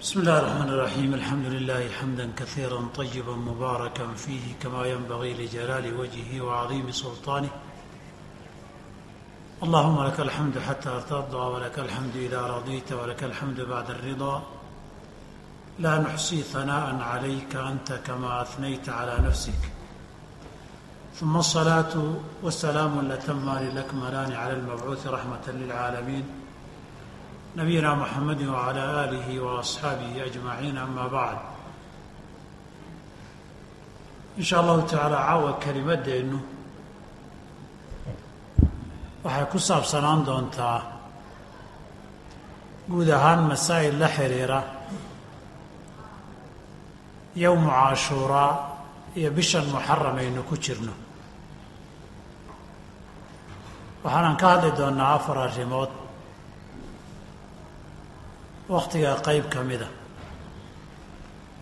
بسم الله الرحمن الرحيم الحمد لله حمدا كثيرا طيبا مباركا فيه كما ينبغي لجلال وجهه وعظيم سلطانه اللهم لك الحمد حتى ترضى ولك الحمد إذا رضيت ولك الحمد بعد الرضا لا نحصي ثناء عليك أنت كما أثنيت على نفسك ثم الصلاة والسلام الأتمان الأكملان على المبعوث رحمة للعالمين nabiyina mxamedi wala alihi waasxaabihi ajmaciin ama bacd in sha allahu tacaala caawa kelimadeennu waxay ku saabsanaan doontaa guud ahaan masaa'il la xiriira yowmu caashuuraa iyo bishan muxaram aynu ku jirno waxaanan ka hadli doonnaa afar arrimood wakhtiga qeyb ka mida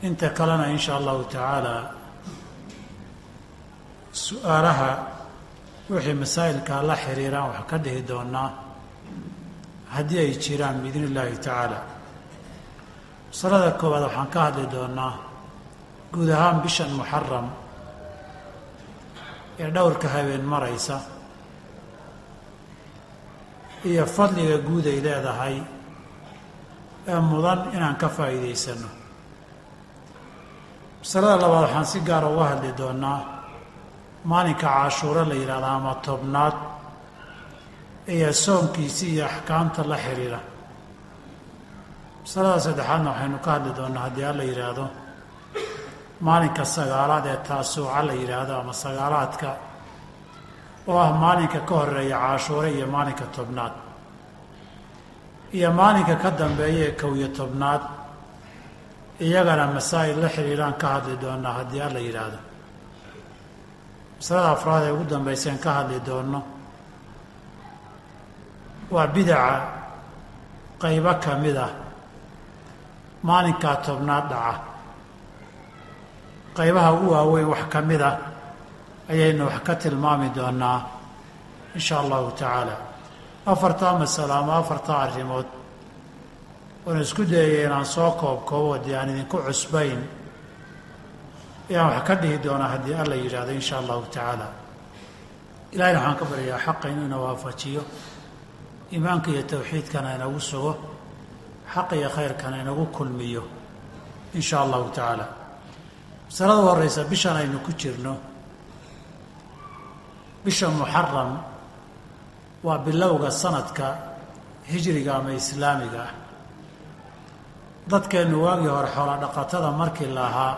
inta kalena in sha allahu tacaala su'aalaha wixii masaa'ilkaa la xiriiraan wax ka dhihi doonaa haddii ay jiraan biidn illaahi tacaala. Masalada koowaad waxaan ka hadli doonaa guud ahaan bishan muxaram ee dhowrka habeen maraysa iyo fadliga guud ay leedahay ee mudan inaan ka faa'iidaysano. Masalada labaad waxaan si gaara uga hadli doonaa maalinka cashuuro la yidhahdo ama tobnaad iyo soonkiisi iyo axkaamta la xiriira. Masalada saddexaadna waxaynu ka hadli doonaa haddii alla yidhaahdo maalinka sagaalaad ee taasuuca la yidhaahdo ama sagaalaadka oo ah maalinka ka horreeya cashuure iyo maalinka tobnaad iyo maalinka ka dambeeya ee kow iyo tobnaad iyagana masaa'il la xiriiraan ka hadli doonaa haddii alla yidhaahdo. Masalada afraad ee ugu dambayseen ka hadli doono waa bidaca qaybo ka mid ah maalinkaa tobnaad dhaca. Qaybaha ugu waaweyn wax ka mid ah ayaynu wax ka tilmaami doonaa in sha allahu tacaala afartaa masalo ama afartaa arrimood. Oon isku dayaya inaan soo koob koobo dee aan idinku cusbayn ayaan wax ka dhihi doonaa haddii alla yidhaahdo in sha allahu tacaala. Ilahayna waxaan ka baryayaa xaqa inuu ina waafajiyo iimaanka iyo tawxiidkana inagu sugo xaqa iyo khayrkana inagu kulmiyo in sha allahu tacaala. Masalada horeysa bishan aynu ku jirno. Bisha muxaram waa bilowga sanadka hijriga ama islaamiga ah. Dadkeennu waagii hore xoola dhaqatada markii la ahaa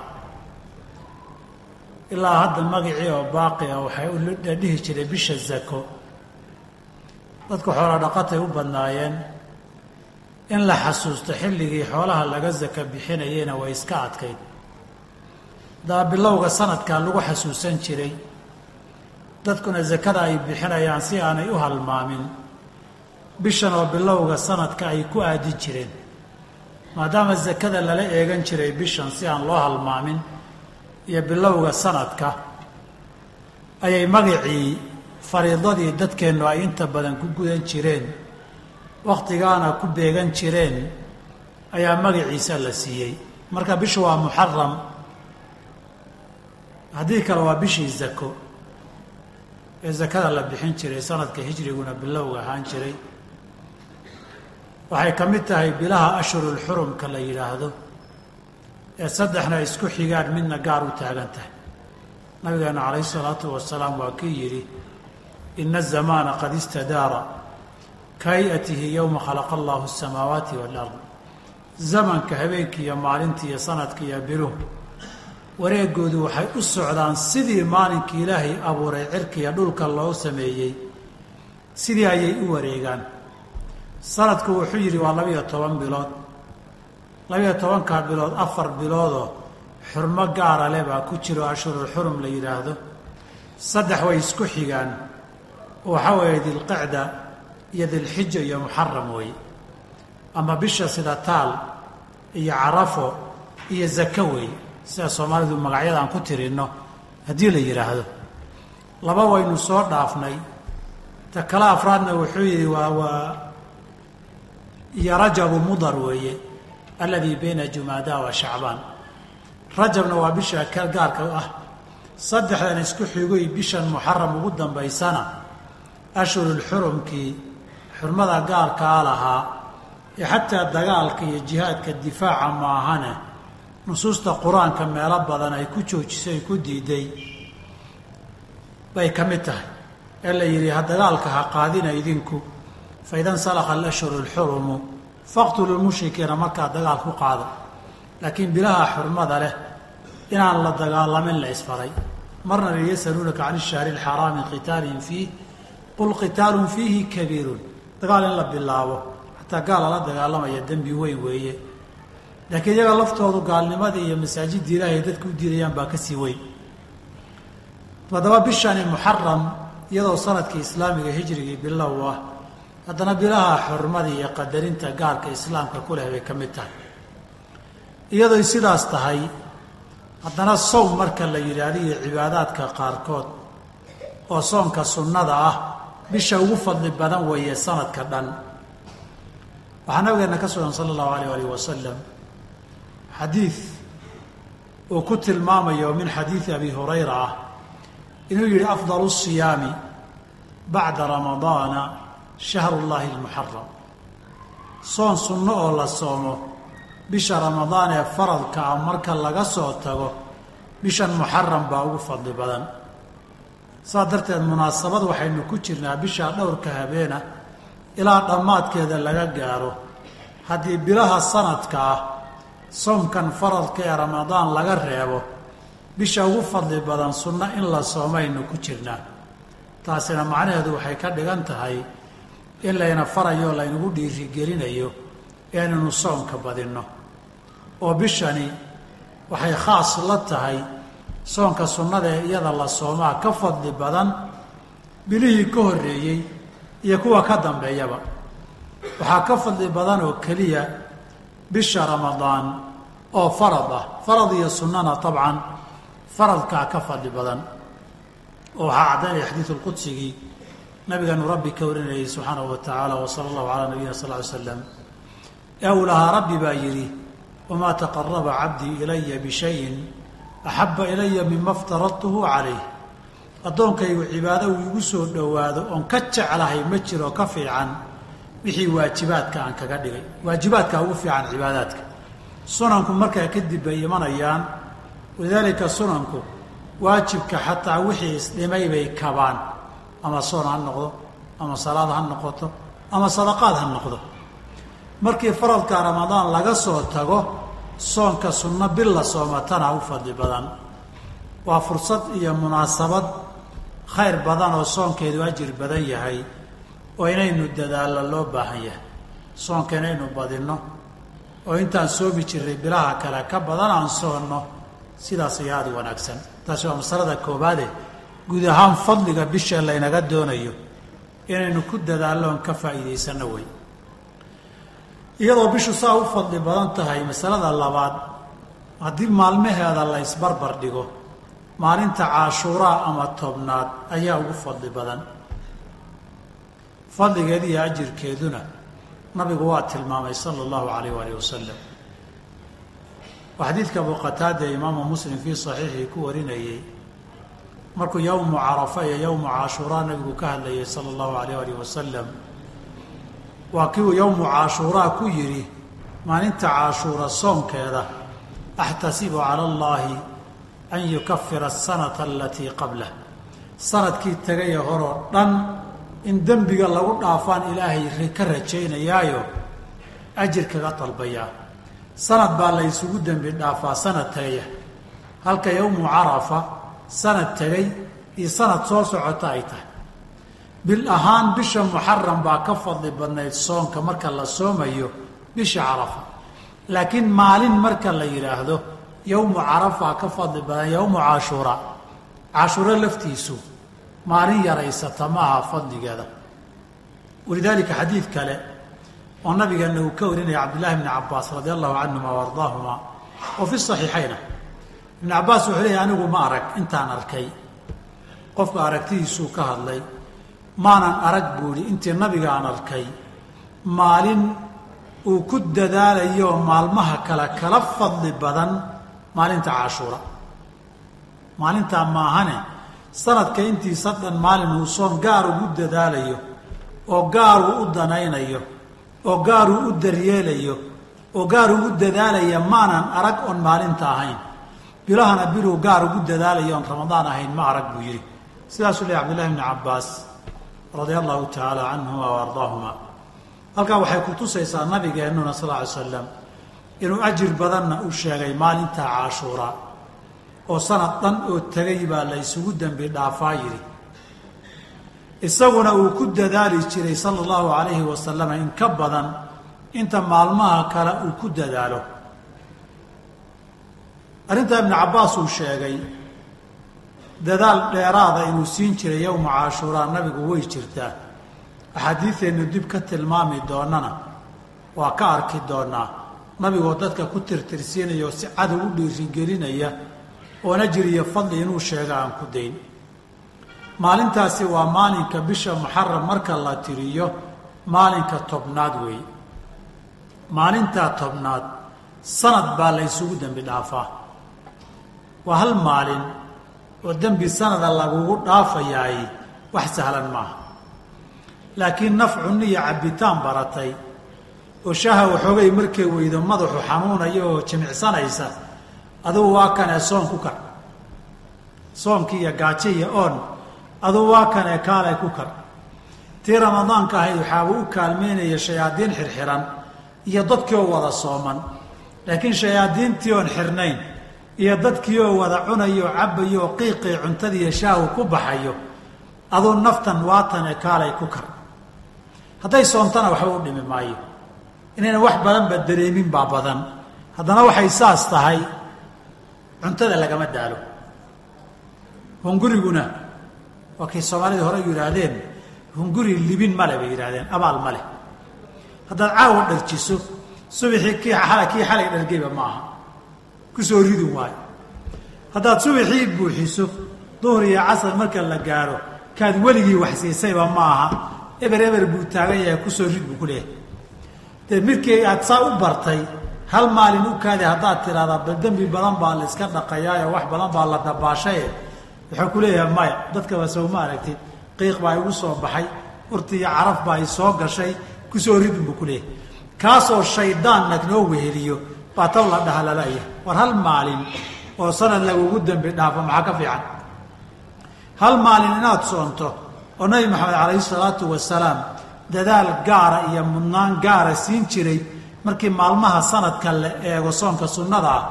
ilaa hadda magacii oo baaqi ah waxay u dhihi jiray bisha zako. Dadku xoola dhaqatay u badnaayeen in la xasuusto xilligii xoolaha laga zaka bixinayeyna way iska adkayd. Haddaba bilowga sanadkaa lagu xasuusan jiray dadkuna zakada ay bixinayaan si aanay u halmaamin. Bishan oo bilowga sanadka ay ku aadi jireen. Maadaama zakada lala eegan jiray bishan si aan loo halmaamin iyo bilowga sanadka ayay magacii fariidadii dadkeennu ay inta badan ku gudan jireen wakhtigaana ku beegan jireen ayaa magaciisa la siiyey. Marka bishu waa muxaram haddii kale waa bishii zako ee zakada la bixin jiray sanadka hijriguna bilowga ahaan jiray. Waxay ka mid tahay bilaha ashhurulxurumka la yidhaahdo ee saddexna isku xigaan midna gaar u taagan tahay. Nabigeena calayhi salaatu wasalaam waa kii yidhi ina azamaana qad istadaara ka-yatihi yowma khalaqa allahu asamaawaati waalard zamanka habeenkii iyo maalintii iyo sanadka iyo biluhu wareegoodu waxay u socdaan sidii maalinkii ilaahay abuuray cirkiya dhulka loo sameeyey. Sidii ayay u wareegaan. Sanadku wuxuu yidhi waa labiyo toban bilood. Labiyo tobankaa bilood afar biloodoo xurmo gaara leh baa ku jiro ashhurul xurum la yidhaahdo. Saddex way isku xigaan. Oo waxaa weeye dilqicda iyo dilxija iyo muxaram weeye ama bisha sida taal iyo carafo iyo zako weeye sida soomaalidu magacyada aan ku tirinno haddii la yidhaahdo. Laba waynu soo dhaafnay. Ta kale afraadna wuxuu yidhi waa waa iyo rajabu mudar weeye. Aladii bayna jumaada wa shacbaan. Rajabna waa bisha ka gaarka ah. Saddexdan isku xigoy bishan muxaram ugu dambaysana ashhurulxurumkii xurmada gaarkaa lahaa. Ee xataa dagaalka iyo jihaadka difaaca maahane nusuusta qur'aanka meelo badan ay ku joojisay ay ku diiday bay ka mid tahay. Ee la yidhi ha dagaalka ha qaadina idinku fa ida nsalakha alashhuru alxurumu faqtulu lmushrikiina markaa dagaal ku qaada. Laakiin bilaha xurmada leh inaan la dagaalamin la isfaray. Marna la yasaluunaka can ishahri alxaraami qitaalin fiih qul qitaalun fiihi kabiirun. Dagaal in la bilaabo xataa gaal lala dagaalamaya dembi weyn weeye laakiin iyaga laftoodu gaalnimadii iyo masaajidda ilaahay dadka u diidayaan baa ka sii weyn. Haddaba bishani muxaram iyadoo sannadkii islaamiga hijrigii bilow ah haddana bilaha xurmadii iyo qadarinta gaarka islaamka ku leh bay ka mid tahay. Iyadoy sidaas tahay haddana sowm marka la yidhaahdo iyo cibaadaadka qaarkood oo soonka sunnada ah bisha ugu fadli badan weeye sanadka dhan. Waxaa nabigeena ka sugan sala allahu alayh alih wasalam xadiid uu ku tilmaamayo min xadiidi abi hurayra ah inuu yihi afdalu siyaami bacda ramadaana shahru llahi lmuxaram soon sunno oo la soomo bisha ramadaan ee faradka ah marka laga soo tago bishan muxaram baa ugu fadli badan. Saas darteed munaasabad waxaynu ku jirnaa bishaa dhowrka habeena ilaa dhammaadkeeda laga gaaro. Haddii bilaha sanadka ah soomkan faradka ee ramadaan laga reebo bisha ugu fadli badan sunno in la soomaynu ku jirnaa. Taasina macnaheedu waxay ka dhigan tahay in layna farayo laynagu dhiirigelinayo inaynu soomka badinno. Oo bishani waxay khaas la tahay soonka sunnada ee iyada la soomaa ka fadli badan bilihii ka horreeyey iyo kuwa ka dambeeyaba. Waxaa ka fadli badan oo keliya bisha ramadaan oo farad ah. Farad iyo sunnana tabcan faradkaa ka fadli badan. Oo waxaa caddaynaya xadiidu lqudsigii nabigeenu rabbi ka warinayay subxaanahu wa tacaala wa sala allahu calaa nabiyina sal ly slam ee uu lahaa rabbi baa yidhi wamaa taqaraba cabdii ilaya bishayin axabba ilaya mima aftaradtuhu calayh. Addoonkaygu cibaado uu igu soo dhowaado oon ka jeclahay ma jiro ka fiican wixii waajibaadka aan kaga dhigay. Waajibaadkaa ugu fiican cibaadaadka. Sunanku markaa kadib bay imanayaan. Walidaalika sunanku waajibka xataa wixii isdhimay bay kabaan. Ama soon ha noqdo ama salaad ha noqoto ama sadaqaad ha noqdo. Markii faradka ramadaan laga soo tago soonka sunno bil la soomatana u fadli badan. Waa fursad iyo munaasabad khayr badan oo soonkeedu ajir badan yahay oo inaynu dadaallo loo baahan yahay. Soonka inaynu badinno. Oo intaan soomi jirray bilaha kale ka badan aan soonno. Sidaas ayaa aada wanaagsan. Taasi waa masalada koobaade guud ahaan fadliga bisha laynaga doonayo. Inaynu ku dadaalloon ka faa'iidaysanno wey iyadoo bishu saa u fadli badan tahay masalada labaad haddii maalmaheeda la ysbarbar dhigo maalinta caashuuraa ama tobnaad ayaa ugu fadli badan fadligeeda iyo ajirkeeduna nabigu waa tilmaamay sala allahu calayh waalih wasalam waa xadiidka abu qataada ee imaamu muslim fii saxiixii ku warinayey markuu yowmu carafa iyo yowmu caashuuraa nabigu ka hadlayay sala allahu alayh alih wasalam waa kiuu yowmu caashuuraa ku yidhi maalinta caashuura soonkeeda axtasibu cala allaahi an yukafira asanata alatii qablah. Sanadkii tegaya horoo dhan in dembiga lagu dhaafaan ilaahay ka rajaynayaayo ajir kaga dalbayaa sanad baa la ysugu dembi dhaafaa sanad tegaya halka yowmu carafa sanad tegay iyo sanad soo socota ay tahay. Bil ahaan bisha muxaram baa ka fadli badnayd soonka marka la soomayo bisha carafa. Laakiin maalin marka la yidhaahdo yowmu carafa ka fadli badan yowmu caashuura. Cashuuro laftiisu maalin yaraysata ma fadligeeda. Walidaalika xadiid kale oo nabigeena uu ka warinaya cabdillahi bni cabaas radi allahu canhuma wa ardaahuma oo fi saxiixayna. Ibni cabaas wuxuu leeyahy anigu ma arag intaan arkay. Qofka aragtidiisuu ka hadlay maanan arag buu ihi intii nabiga aan arkay maalin uu ku dadaalayo maalmaha kale kala fadli badan maalinta cashuura maalintaa maahane sanadka intiisa dhan maalin uu soon gaar ugu dadaalayo oo gaaruu u danaynayo oo gaaruu u daryeelayo oo gaar ugu dadaalaya maanan arag oon maalinta ahayn. Bilahana biluu gaar ugu dadaalayo oon ramadaan ahayn ma arag buu yidhi. Sidaasuu leey cabdillahi bni cabbaas radia allahu tacaala canhuma wa ardaahuma. Halkaa waxay ku tusaysaa nabigeennuna sal ly slam inuu ajir badanna u sheegay maalinta cashuura oo sanad dhan oo tegay baa la ysugu dembi dhaafaa yidhi. Isaguna uu ku dadaali jiray sala allahu calayhi wasalama in ka badan inta maalmaha kale uu ku dadaalo. Arrintaa ibnu cabbaas uu sheegay dadaal dheeraada inuu siin jiray yowma cashuuraa nabigu way jirtaa. Axaadiideennu dib ka tilmaami doonana waa ka arki doonaa. Nabigoo dadka ku tirtirsiinaya oo si cadow u dhiirigelinaya oon ajir iyo fadli inuu sheega aan ku dayn. Maalintaasi waa maalinka bisha muxaram marka la tiriyo maalinka tobnaad weeye maalintaa tobnaad sanad baa la ysugu dembi dhaafaa. Waa hal maalin oo dembi sanada lagugu dhaafayaay wax sahlan maaha. Laakiin nafcu niya cabbitaan baratay oo shaha waxoogay markay weydo madaxu xanuunaya oo jimicsanaysa adugu waa kanee soon ku kac soomkii iyo gaajo iyo oon adugu waa kanee kaalay ku kac tii ramadaanka ahayd waxaaba u kaalmeynaya shayaadiin xirxiran. Iyo dadkii oo wada sooman. Laakiin shayaadiintii oon xirnayn. Iyo dadkii oo wada cunayo oo cabayo oo qiiqii cuntadiiyo shaahu ku baxayo aduu naftan waatane kaalay ku kar hadday soontana waxba u dhimi maayo. Inaynan wax badanba dareemin baa badan haddana waxay saas tahay cuntada lagama daalo. Hunguriguna waa kay soomaalida hore yidhaahdeen hunguri libin male bay yidhahdeen abaal ma leh. Haddaad caawa dharjiso subaxii kii kii xalay dhargeyba ma aha. Kusoo ridin waayo. Haddaad subaxii buuxiso duhur iyo casar marka la gaaro kaad weligii waxsiisayba ma aha. Eber eber buu taagan yahay ku soo rid buu ku leeyahay. Dee midkii aad saa u bartay hal maalin u kaadi haddaad tidhahdaa bal dembi badan baa la iska dhaqayaayo wax badan baa la dabaashaye. Wuxuu ku leeyahay maya dadkaba sow aragtid. Qiiq baa igu soo baxay. Urti iyo caraf baa i soo gashay. Kusoo ridin buu ku leeyahay. Kaasoo shaydaanna noo weheliyo baa taw la dhaha lalaya war hal maalin oo sanad lagugu dembi dhaafo maxaa ka fiican? Hal maalin inaad soonto oo nabi maxamed calayhi salaatu wasalaam dadaal gaara iyo mudnaan gaara siin jiray markii maalmaha sanadka la eego soonka sunnada ah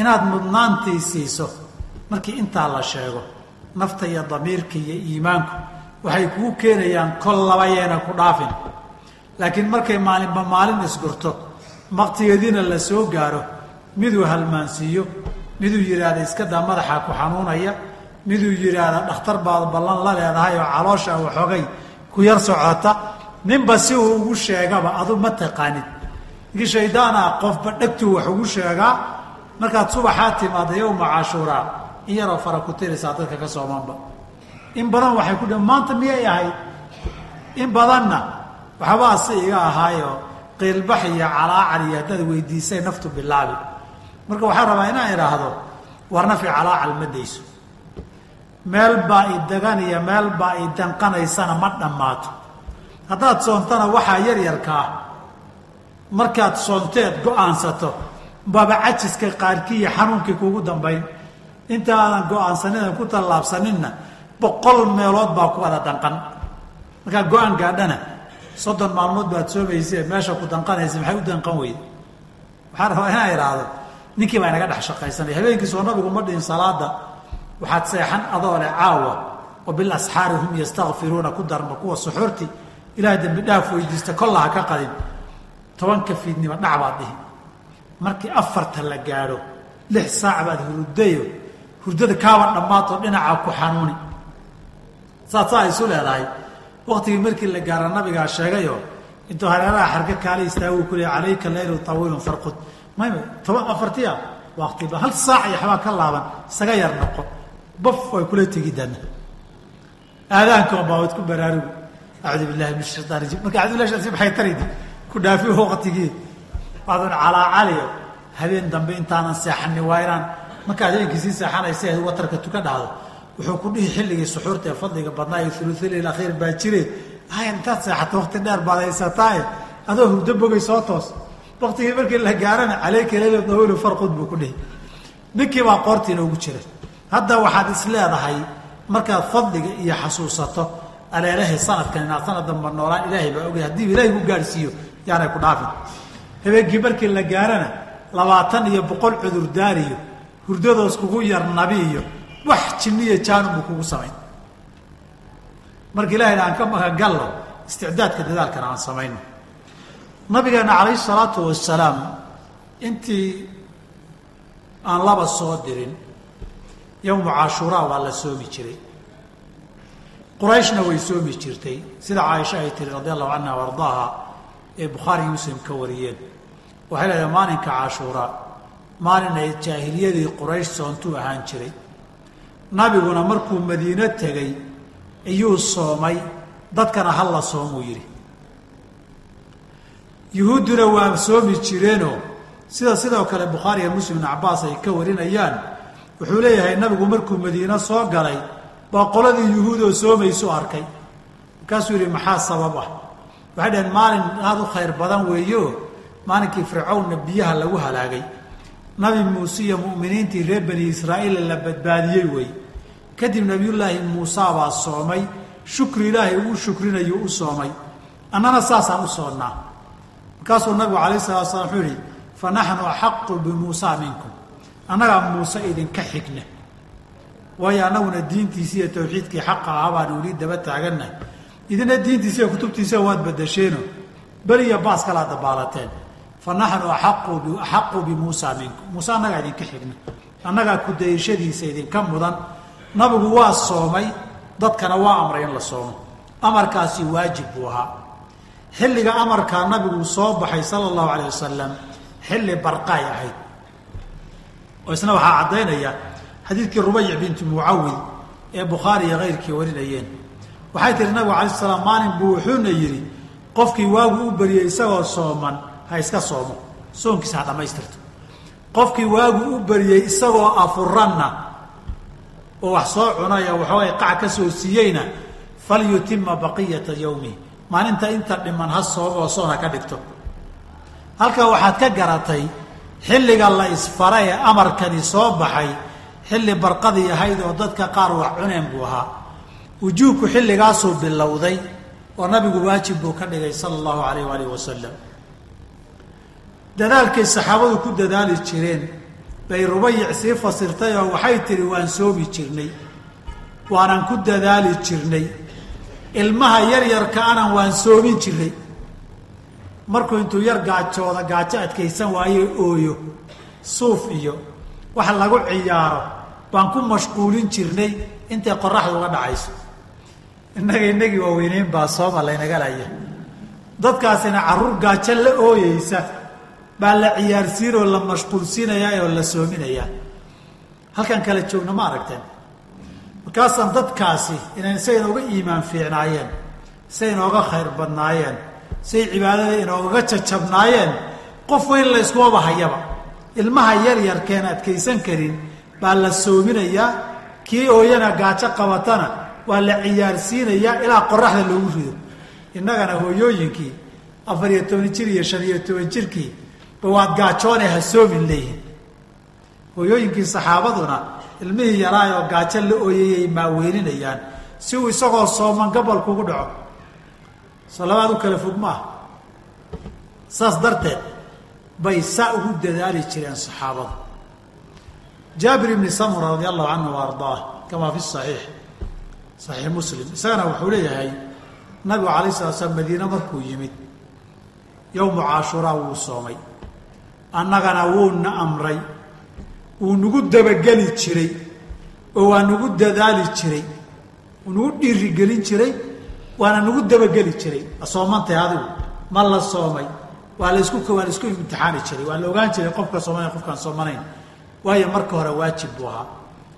inaad mudnaantii siiso markii intaa la sheego nafta iyo damiirka iyo iimaanku waxay kuu keenayaan kol laba yeena ku dhaafin. Laakiin markay maalinba maalin isgurto maktigeediina la soo gaaro miduu halmaansiiyo miduu yidhaahda iska daa madaxaa ku xanuunaya miduu yidhaahda dhakhtar baad ballan la leedahay oo caloosha waxoogay ku yar socota ninba si uu ugu sheegaba adu ma taqaanid ninkii shaydaana qofba dhegtuu wax ugu sheegaa markaad subaxaa timaada yowma cashuuraa in yaroo fara ku tiraysaa dadka ka soomanba. In badan waxay ku maanta miyay ahayd? In badanna waxbaa si iga ahaayoo qiilbax iyo calaacal iyo haddaad weydiisay naftu bilaabi. Marka waxaan rabaa inaan idhaahdo war nafi calaacal ma dayso meel baa i dagan iyo meel baa i danqanaysana ma dhammaato. Haddaad soontana waxaa yaryarkaa markaad soonteed go'aansato baaba cajiska qaarkii iyo xanuunkii kuugu dambayn. Inta aadan go'aansanidan ku tallaabsaninna boqol meelood baa ku wada danqan. Markaad go'aan gaadhana soddon maalmood baad soomayse meesha ku danqanaysa maxay u danqan weyde waxaan rabaa inaan idhaahdo ninkii baa inaga dhex shaqaysanaya habeenkii soo nabigu ma dhihin salaada waxaad seexan adoo leh caawa wa bilasxaari hum yastakfiruuna ku darma kuwa suxuurti ilaah dembi dhaaf weydiista kolla ha ka qadin tobanka fiidnimo dhac baad dhihi. Markii afarta la gaadho lix saac baad hurdayo hurdada kaaba dhammaatoo dhinacaa ku xanuuni. Saad saa isu leedahay. Waktigii markii la gaaro nabigaa sheegayoo intuu hareeraha xarga kaala istaagu ku leey calayka laylu tawiilun farqud. Mayma toban afartiya waktiba hal saac iyo waxbaa ka laaban isaga yar noqo. Baf way kula tegi dana aadaanka baa waad ku baraarugu acuudu billahi min shaytaan rajim marka acudu billahi maxay taridi ku dhaafi waktigii waadun calaacaliyo. Habeen dambe intaanan seexani waa inaan markaad habeenkii sii seexanaysa aad watarka tuka dhahdo wuxuu ku dhihi xilligii suxuurta ee fadliga badnaa iyo uluulil akhiir baa jire. Hay intaad seexato wakti dheer baad haysataaye adoo hurdo bogay soo toos. Waktigii markii la gaarana caleyka leyla dawilu farqud buu ku dhihi. Ninkii baa qoortiina ugu jira. Hadda waxaad is markaad fadliga iyo xasuusato aleelahay sanadkan inaad sanad damba noolaan ilaahay baa ogay haddii ilaahay ku gaadhsiiyo yaanay ku dhaafin. Habeenkii markii la gaarana labaatan iyo boqol cudurdaariyo hurdadoos kugu yar nabi iyo wax jinniya jaanunbu kugu samayn. Marka ilahayna aan ka magangalno isticdaadka dadaalkana aan samayno nabigeena calayhi salaatu wasalaam intii aan laba soo dirin yowmu cashuuraa waa la soomi jiray. Qurayshna way soomi jirtay. Sida caaisha ay tiri radi allahu canha ardaaha ee bukhaari muslim ka wariyeen. Waxay leedahay maalinka cashuuraa maalin ay jaahiliyadii quraysh soontuu ahaan jiray. Nabiguna markuu madiino tegey ayuu soomay dadkana ha la soomuu yidhi. Yuhuudduna waa soomi jireenoo sida sidoo kale bukhaari iyo muslim ibn cabaas ay ka warinayaan wuxuu leeyahay nabigu markuu madiino soo galay baa qoladii yuhuudoo soomaysu arkay. Markaasuu yidhi maxaa sabab ah waxay dhaheen maalin aada u khayr badan weeyo. Maalinkii fircawnna biyaha lagu halaagay. Nabi muuse iyo mu'miniintii reer bani israa'iila la badbaadiyey wey kadib nabiyullaahi muusa baa soomay. Shukri ilaahay uu shukrinayo u soomay. Annana saasaan u soonnaa. Markaasuu nabigu calayh salatu slam wuxuu yihi fa naxnu axaqu bimuusa minkum. Annagaa muuse idinka xigna. Waayo annaguna diintiisi iyo tawxiidkii xaqa ahaa baanu weli daba taagannahay idina diintiisa iyo kutubtiisa waad badasheeno beriya baas kalaa dabaalateen. Fa naxnu axaqu bimuusa minkum muuse annagaa idinka xigna. Annagaa kudayashadiisa idinka mudan. Nabigu waa soomay. Dadkana waa amray in la soomo. Amarkaasi waajib buu ahaa. Xilliga amarkaa nabigu soo baxay sala allahu alayh wasalam xilli barqaay ahayd. Oo isna waxaa caddaynaya xadiidkii rubayc bintu mucawid ee bukhaari iyo kayrkii warinayeen waxay tihi nabigu alay sl slam maalin buu wuxuuna yidhi qofkii waagu u bariyey isagoo sooman ha iska soomo soonkiisa ha dhammaystirto. Qofkii waagu u bariyey isagoo afuranna oo wax soo cunaya waxoogay qac ka soo siiyeyna falyutima baqiyata yowmih maalinta inta dhiman ha soomo oo soon ha ka dhigto. Halkaa waxaad ka garatay xilliga la isfara ee amarkani soo baxay xilli barqadii ahayd oo dadka qaar wax cuneen buu ahaa wujuubku xilligaasuu bilowday oo nabigu waajib buu ka dhigay sala allahu alayh waalih wasalam dadaalkay saxaabadu ku dadaali jireen bay rubayic sii fasirtay oo waxay tihi waan soomi jirnay waanan ku dadaali jirnay ilmaha yaryarka anan waan soomin jirnay. Markuu intuu yar gaajooda gaajo adkaysan waayo ooyo suuf iyo wax lagu ciyaaro baan ku mashquulin jirnay intay qoraxdu uga dhacayso innaga inagii waaweyneyn baa sooma laynaga dadkaasina carruur gaajo la ooyeysa baa la ciyaarsiinoo la mashquulsiinayaa oo la soominayaa halkan kala joogna ma aragteen. Markaasaan dadkaasi inay say inooga iimaan fiicnaayeen say inooga khayr badnaayeen say cibaadada inoogaga jajabnaayeen qof weyn la yskumaba hayaba. Ilmaha yaryarkeen adkaysan karin baa la soominayaa kii ooyana gaajo qabatana waa la ciyaarsiinayaa ilaa qoraxda loogu rido. Innagana hooyooyinkii afar iyo toban jir iyo shan iyo toban jirkii ba waad gaajoone ha soomin leeyihiin hooyooyinkii saxaabaduna ilmihii yaraay oo gaajo la ooyayay maaweyninayaan si uu isagoo sooman gabolkugu dhaco. Soo u kala fog maaha. Saas darteed bay saa ugu dadaali jireen saxaabadu. Jaabir ibni samura radi allahu canhu wa ardaah kamaa fi saxiix saxiix muslim. Isagana wuxuu leeyahay nabigu alay sala slam madiine markuu yimid yowmu caashuraa wuu soomay. Annagana wuuna amray wuu nagu dabageli jiray oo waa nagu dadaali jiray wuu nagu dhiirigelin jiray waana nagu dabageli jiray. Soomantay adigu ma la soomay. Waa lasku waa la isku imtixaani jiray. Waa la ogaan jiray qofka soomanayn qofkaan soomanayn. Waayo marka hore waajib buu ahaa.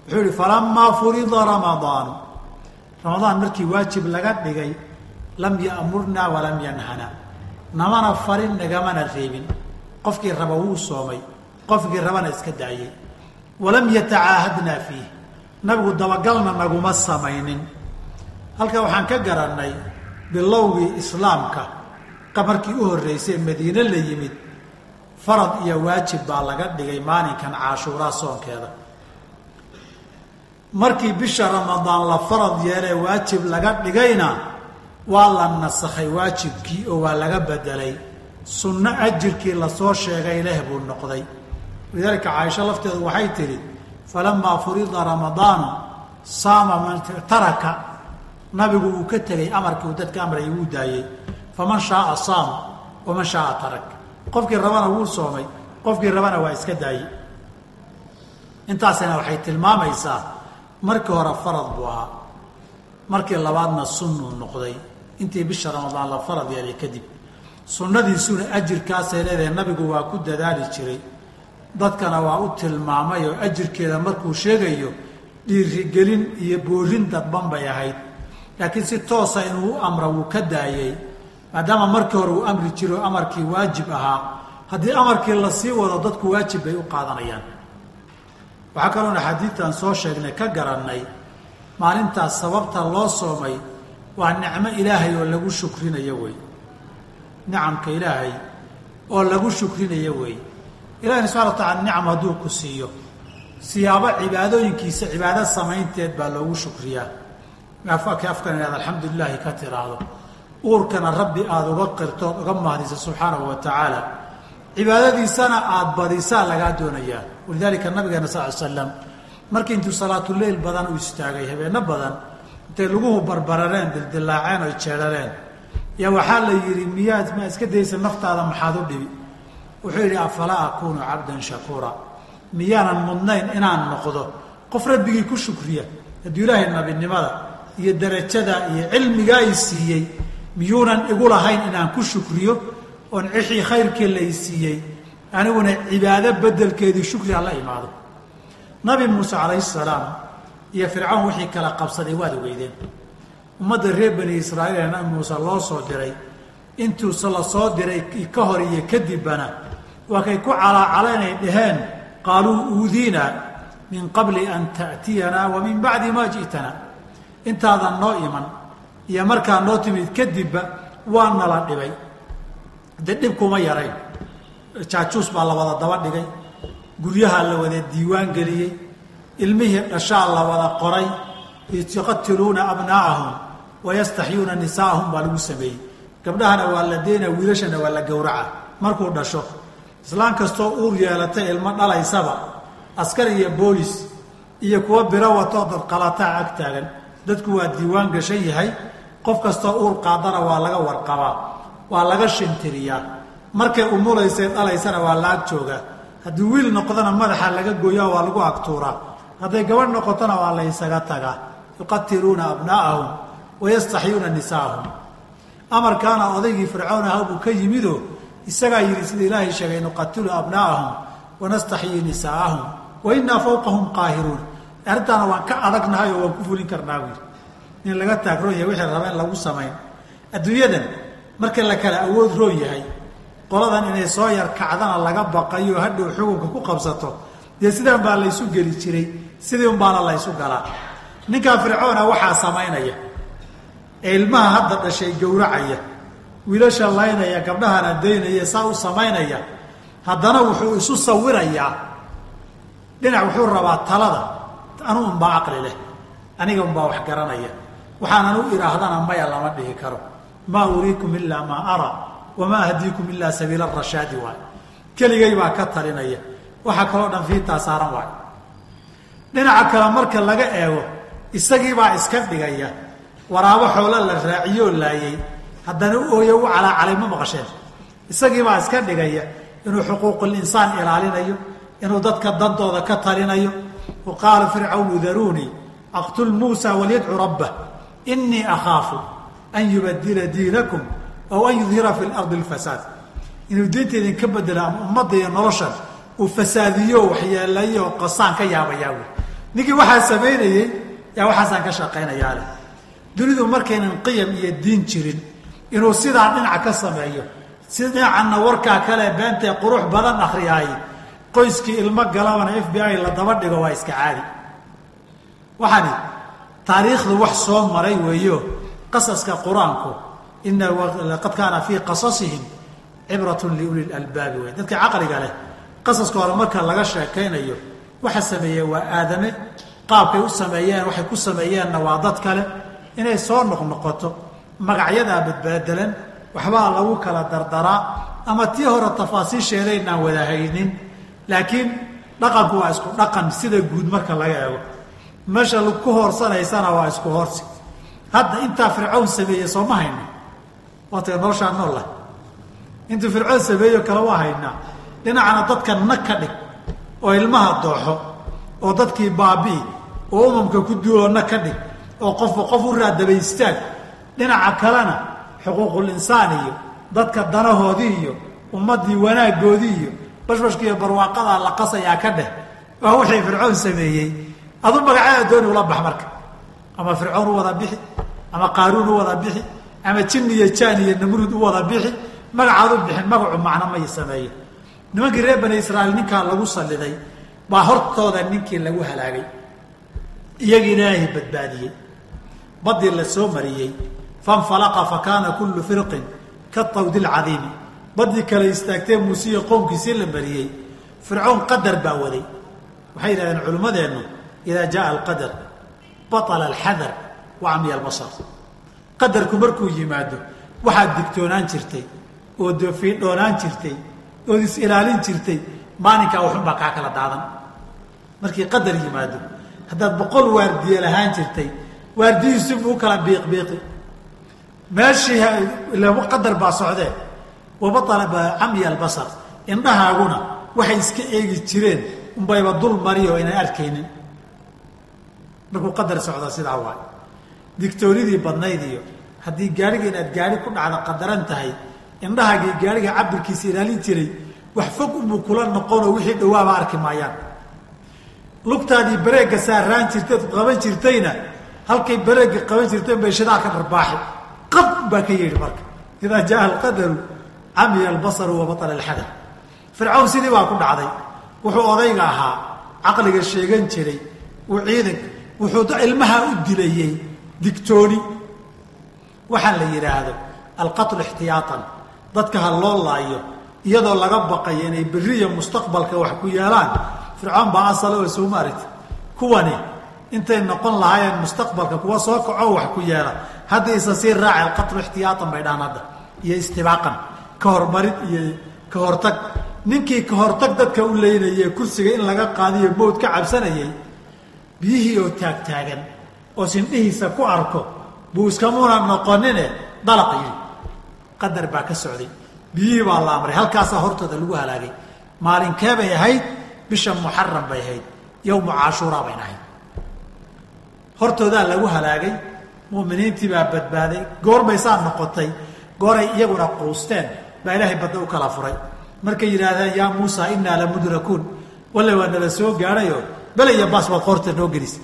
Wuxuu yihi falamaa furida ramadaanu ramadaan markii waajib laga dhigay lam ya'murnaa walam yanhana. Namana farin nagamana reebin. Qofkii raba wuu soomay qofkii rabana iska daayey walam yatacaahadnaa fiih. Nabigu dabagalna naguma samaynin. Halka waxaan ka garannay bilowgii islaamka markii u horreysay madiine la yimid farad iyo waajib baa laga dhigay maalinkan caashuuraa soonkeeda markii bisha ramadaan la farad yeelee waajib laga dhigayna waa la nasakhay waajibkii oo waa laga bedelay. Sunno ajirkii la soo sheegay leh buu noqday. Lidaalika caaisho lafteedu waxay tidhi falamaa furida ramadaanu saama man taraka. Nabigu uu ka tegay amarkii uu dadka amrayay wuu daayey faman shaaa saam waman shaaa tarak. Qofkii rabana wuu soomay qofkii rabana waa iska daayey intaasina waxay tilmaamaysaa markii hore farad buu ahaa. Markii labaadna sunnuu noqday. Intii bisha ramadaan la farad yeelay kadib. Sunnadiisuna ajirkaasay leedahay nabigu waa ku dadaali jiray. Dadkana waa u tilmaamay oo ajirkeeda markuu sheegayo dhiirigelin iyo boorin dadban bay ahayd. Laakiin si toosa inuu u amra wuu ka daayey maadaama markii hore uu amri jiro amarkii waajib ahaa haddii amarkii la sii wado dadku waajib bay u qaadanayaan waxaa kaloona xadiidtan soo sheegnay ka garannay maalintaas sababta loo soomay waa nicmo ilaahay oo lagu shukrinayo wey. Nicamka ilaahay oo lagu shukrinayo wey. Ilahina subxana wa tacala nicam hadduu ku siiyo. Siyaabo cibaadooyinkiisa cibaado samaynteed baa loogu shukriyaa. Afka afkan inaad alxamdulilaahi ka tiraahdo uurkana rabbi aada uga qirtood uga mahdiso subxaanahu wa tacaala cibaadadiisana aada badisaa lagaa doonayaa walidaalika nabigeena sal slam markii intuu salaatuleyl badan uu istaagay habeenno badan intay laguhu barbarareen dildilaaceen oy jeedhareen. Yaa waxaa la yidhi miyaad ma iska daysa naftaada maxaad u dhibi? Wuxuu yidhi afalaa akuunu cabdan shakuura. Miyaanan mudnayn inaan noqdo. Qof rabbigii ku shukriya hadduu ilaahay nabinimada iyo darajada iyo cilmigaa i siiyey miyuunan igu lahayn inaan ku shukriyo oon cixii khayrkii lay siiyey aniguna cibaado bedelkeedii shukriga la imaado. Nabi muuse calayhi salaam iyo fircawn wixii kala qabsaday waad ogeydeen ummadda reer bani israa'iil ee nabi muuse loo soo diray intuuse la soo diray ka hor iyo kadibbana waa kay ku calaacalanay dhaheen qaaluu uudiina min qabli an ta'tiyanaa wa min bacdi maa ji'tana. Intaadan noo iman iyo markaa noo timid kadibba waa nala dhibay. Dee dhib kuma yarayn jaajuus baa la wada daba dhigay. Guryaha la wada diiwaan geliyey ilmihii dhashaa la wada qoray. Yuqatiluuna abnaa'ahum wayastaxyuuna nisaa'ahum baa lagu sameeyey. Gabdhahana waa la deynaa wiilashana waa la gowraca. Markuu dhasho islaan kastoo uur yeelatay ilmo dhalaysaba askar iyo boolis iyo kuwa biro watoo dadqalataa ag taagan. Dadku waa diiwaan gashan yahay. Qof kastoo uur qaadana waa laga warqabaa waa laga shintiriyaa markay umulaysay dhalaysana waa la ag joogaa haddii wiil noqdona madaxa laga gooyaa waa lagu agtuuraa hadday gabadh noqotona waa la ysaga tagaa yuqatiluuna abnaa'ahum wayastaxyuuna nisaa'ahum amarkaana odaygii fircoon aha buu ka yimidoo isagaa yidhi sida ilaahay sheegay nuqatilu abnaa'ahum wanastaxyii nisaa'ahum wa innaa fawqahum qaahiruun. Arrintaana waan ka adagnahay oo waan ku fulin karnaa buu yidhi in laga taagroon yahay wixii raba lagu samayn adduunyadan marka la kala awood roon yahay qoladan inay soo yar kacdana laga baqayo hadhow xukunka ku qabsato. Dee sidaan baa laysu geli jiray sidii unbaana laysu galaa. Ninkaa fircoona waxaa samaynaya. Ee ilmaha hadda dhashay gowracaya. Wiilasha laynaya gabdhahana daynaya saa u samaynaya. Haddana wuxuu isu sawirayaa dhinac wuxuu rabaa talada. Anu unbaa caqli leh. Aniga unbaa wax garanaya. Waxaanan u idhaahdana maya lama dhihi karo. Maa uriikum ilaa maa araa wamaa ahdiikum ilaa sabiila rashaadi waay. Keligay baa ka talinaya. Waxaa kaloo dhan fiitaa saaran waay. Dhinaca kale marka laga eego isagiibaa iska dhigaya. Waraabo xoolo la raaciyoo laayay. Haddana u ooyo u calaacalay ma maqasheen. Isagiibaa iska dhigaya inuu xuquuqul insaan ilaalinayo inuu dadka dantooda ka talinayo. Wa fircawnu daruunii aqtul muusa walyadcu rabbah inii akhaafu an yubadila diinakum aw an yudhira fi lardi lfasaad inuu diinta idinka bedelo ama ummadda iyo noloshan uu fasaadiyo waxyeelayo qasaan ka yaabayaa wy ninkii waxaa samaynayey yaa waxaasaan ka shaqaynayaa leh dunidu markaynan qiyam iyo diin jirin inuu sidaa dhinac ka sameeyo si dhinacanna warkaa kale beentae qurux badan akriyaay qoyskii ilmo galabana f b i la daba dhigo waa iska caadi waxaani taariikhdu wax soo maray weeyo qasaska qur'aanku laqad kaana fii qasasihim cibratun liuli lalbaabi wey dadka caqliga leh qasaska hore marka laga sheekaynayo waxa sameeyey waa aadame qaabkay u sameeyeen waxay ku sameeyeenna waa dad kale inay soo noqnoqoto magacyadaa badbedelan waxbaa lagu kala dardaraa ama tii hore tafaasiisheedaynaan wada haynin laakiin dhaqanku waa isku dhaqan sida guud marka laga eego meesha ku hoorsanaysana waa isku hoorsi hadda intaa fircown sameeyey sooma hayna waatga noloshaa noolah intuu fircoon sameeyo kale waa haynaa. Dhinacana dadka nag ka dhig oo ilmaha dooxo oo dadkii baabi'i oo umamka ku duuloo nag ka dhig oo qofba qof u raadabay istaag dhinaca kalena xuquuqul insaan iyo dadka danahoodii iyo ummaddii wanaaggoodii iyo bashbashkiiyo barwaaqadaa la qasayaa ka dheh waa wixii fircoon sameeyey. Adu magacaada dooni ula bax marka. Ama fircoon u wada bixi ama qaaruun u wada bixi ama jin iyo jaan iyo namruud u wada bixi magacaad u bixin magacu macno may sameeye nimankii reer bani israa'iil ninkaa lagu salliday baa hortooda ninkii lagu halaagay. Iyagii ilaahay badbaadiyey. Badii la soo mariyey. Fanfalaqa fa kaana kullu firqin katawdi lcadiimi badii kale istaagtee muusiya qoomkiisii la mariyey fircoon qadar baa waday. Waxay yidhahdeen culimmadeennu idaa jaaa alqadar baطla alxadar wa camya albasar qadarku markuu yimaado waxaad digtoonaan jirtay oo dofiidhoonaan jirtay ood is ilaalin jirtay maalinkaa waxunbaa kaa kala daadan. Markii qadar yimaado haddaad boqol waardiye lahaan jirtay waardiyihiisu buu kala biiqbiiqi. Meeshii qadar baa socdee wabaala camya albasar indhahaaguna waxay iska eegi jireen unbayba dul mariyo inaan arkaynin. Markuu qadar socda sidaa waay digtoonidii badnayd iyo haddii gaariga inaad gaari ku dhacda qadaran tahay indhahaagii gaariga cabirkiisa ilaalin jiray wax fog unbuu kula noqonoo wixii dhawaaba arki maayaan. Lugtaadii bareegga saaraan jirteed qaban jirtayna halkay bareegga qaban jirteen bay shidaa ka dharbaaxi qab baa ka yeedhi marka idaa jaa alqadaru camiya albasaru wabaطla alxadar fircawn sidii baa ku dhacday. Wuxuu odayga ahaa caqliga sheegan jiray uu ciidanka wuxuu ilmaha u dilayey digtooni waxaa la yidhaahdo alqatlu ixtiyaatan. Dadka ha loo laayo iyadoo laga baqayo inay beriya mustaqbalka wax ku yeelaan fircoon baa asale oo sooma aragti kuwani intay noqon lahaayeen mustaqbalka kuwa soo kaco wax ku yeela hadda isa sii raaci alqatlu ixtiyaatan bay dhahaan hadda iyo istibaaqan ka hormarid iyo ka hortag. Ninkii ka hortag dadka u leynayee kursiga in laga qaadiyo mowd ka cabsanayay biyihii oo taagtaagan oo sindhihiisa ku arko buu iskamuna noqonine dalaq yidhi qadar baa ka socday. Biyihii baa la amray. Halkaasaa hortooda lagu halaagay. Maalinkee bay ahayd? Bisha muxaram bay ahayd. Yowmu caashuuraa bayna ahayd. Hortoodaa lagu halaagay. Mu'miniintii baa badbaaday. Goorbay saa noqotay. Gooray iyaguna quusteen. Baa ilaahay badda u kala furay. Markay yidhaahdeen yaa muusa innaa lamudrakuun walle waa nala soo gaadhayo. Bele iyo baas baad qoorta noo gelis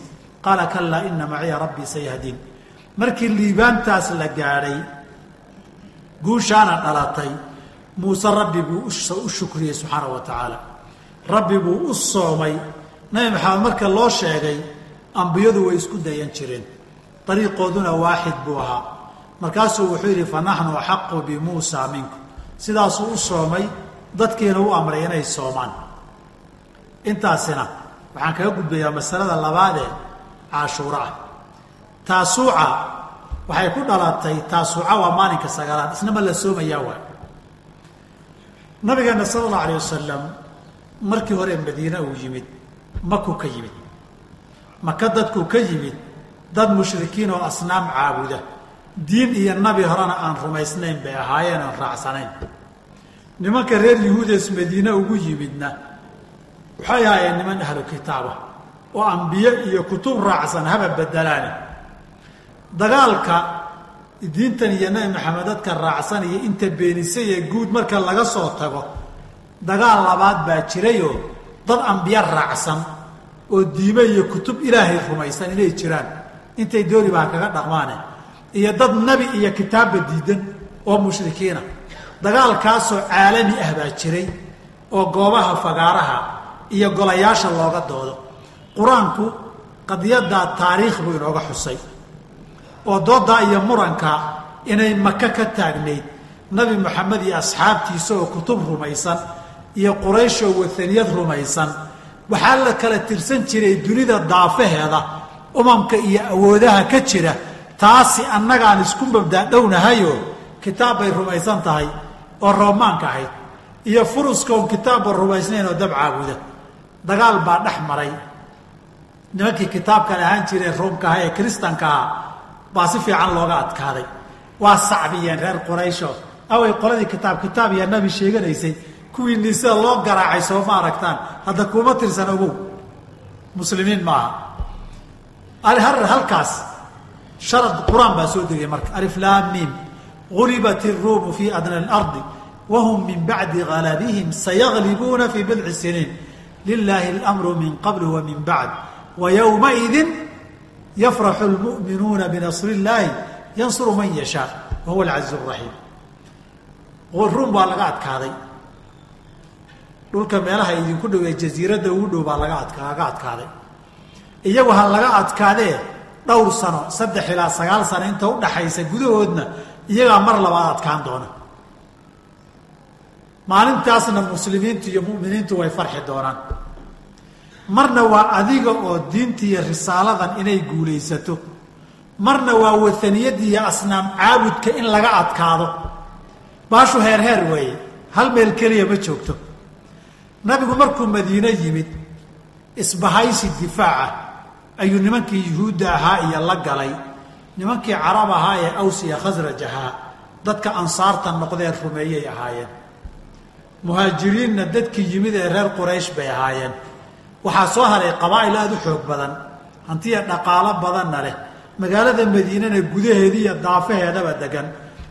qaala kalaa ina maciya rabbii sayahdiin markii liibaantaas la gaadhay guushaana dhalatay muuse rabbi buu u shukriyey subxaana wa tacaala. Rabbi buu u soomay nabi maxamed marka loo sheegay ambiyadu way isku dayan jireen. Dariiqooduna waaxid buu ahaa. Markaasuu wuxuu yidhi fa naxnu axaqu bimuusa minkum sidaasuu u soomay dadkiina u amray inay soomaan. Intaasina waxaan kaga gudbayaa masalada labaadee caashuura. Ah taasuuca waxay ku dhalatay taasuuca waa maalinka sagaalaad isnama la soomayaa waay. Nabigeena sala allahu alayh wasalam markii hore madiine uu yimid makuu ka yimid. Maka dadkuu ka yimid dad mushrikiin oo asnaam caabuda. Diin iyo nabi horena aan rumaysnayn bay ahaayeen aan raacsanayn. Nimanka reer yahuudees madiine ugu yimidna waxay ahaayeen niman ahlu kitaaba oo ambiye iyo kutub raacsan haba bedelaane dagaalka diintan iyo nabi maxamed dadka raacsan iyo inta beenisay ee guud marka laga soo tago dagaal labaad baa jirayoo dad ambiye raacsan oo diime iyo kutub ilaahay rumaysan inay jiraan. Intay dooni baa kaga dhaqmaane. Iyo dad nebi iyo kitaabba diidan oo mushrikiina. Dagaalkaasoo caalami ah baa jiray oo goobaha fagaaraha iyo golayaasha looga doodo qur'aanku qadiyaddaa taariikh buu inooga xusay. oo dooddaa iyo muranka inay maka ka taagnayd nabi moxamed iyo asxaabtiisa oo kutub rumaysan iyo qurayshoo wataniyad rumaysan waxaa la kala tirsan jiray dunida daafaheeda umamka iyo awoodaha ka jira taasi annagaan isku mabdaadhownahayoo kitaab bay rumaysan tahay oo roomaanka ahayd iyo furuskoon kitaabba rumaysnayn oo dab caabuda. Dagaal baa dhex maray nimankii kitaabkan ahaan jiree roomka aha ee kristanka aha baa si fiican looga adkaaday. Waa sacbiyeen reer quraysho. Away qoladii kitaab kitaab iyo nabi sheeganaysay. Kuwiinii sida loo garaacay soo ma aragtaan. Hadda kuuma tirsan ogow. Muslimiin maaha halkaas sharad qur'aan baa soo degay marka. Aliflaam mim gulibat iruumu fi adna alardi wahum min bacdi galabihim sayaglibuuna fii bidci siniin. Lilahi اlamru min qabl wa min yafraxu lmu'minuuna binasr اllahi yansuru man yashaa wa huwa alcaziz اraxiim ruum baa laga adkaaday dhulka meelaha idinku dhow ee jasiiradda ugu dhow baa laga laga adkaaday iyagu ha laga adkaadee dhowr sano saddex ilaa sagaal sano inta udhaxaysa gudahoodna iyagaa mar labaad adkaan doona maalintaasna muslimiintu iyo mu'miniintu way farxi doonaan marna waa adiga oo diinta iyo risaaladan inay guulaysato. Marna waa wataniyadda iyo asnaam caabudka in laga adkaado. Baashu heer heer weeye hal meel keliya ma joogto. Nabigu markuu madiine yimid isbahaysi difaaca ayuu nimankii yuhuudda ahaa iyo la galay. Nimankii carab ahaa ee aws iyo khasraj ahaa dadka ansaarta noqdee rumeeyay ahaayeen. Muhaajiriinna dadkii yimid ee reer quraysh bay ahaayeen waxaa soo haray qabaa'il aada u xoog badan hantiya dhaqaalo badanna leh. Magaalada madiinana gudaheedii iyo daafaheedaba degan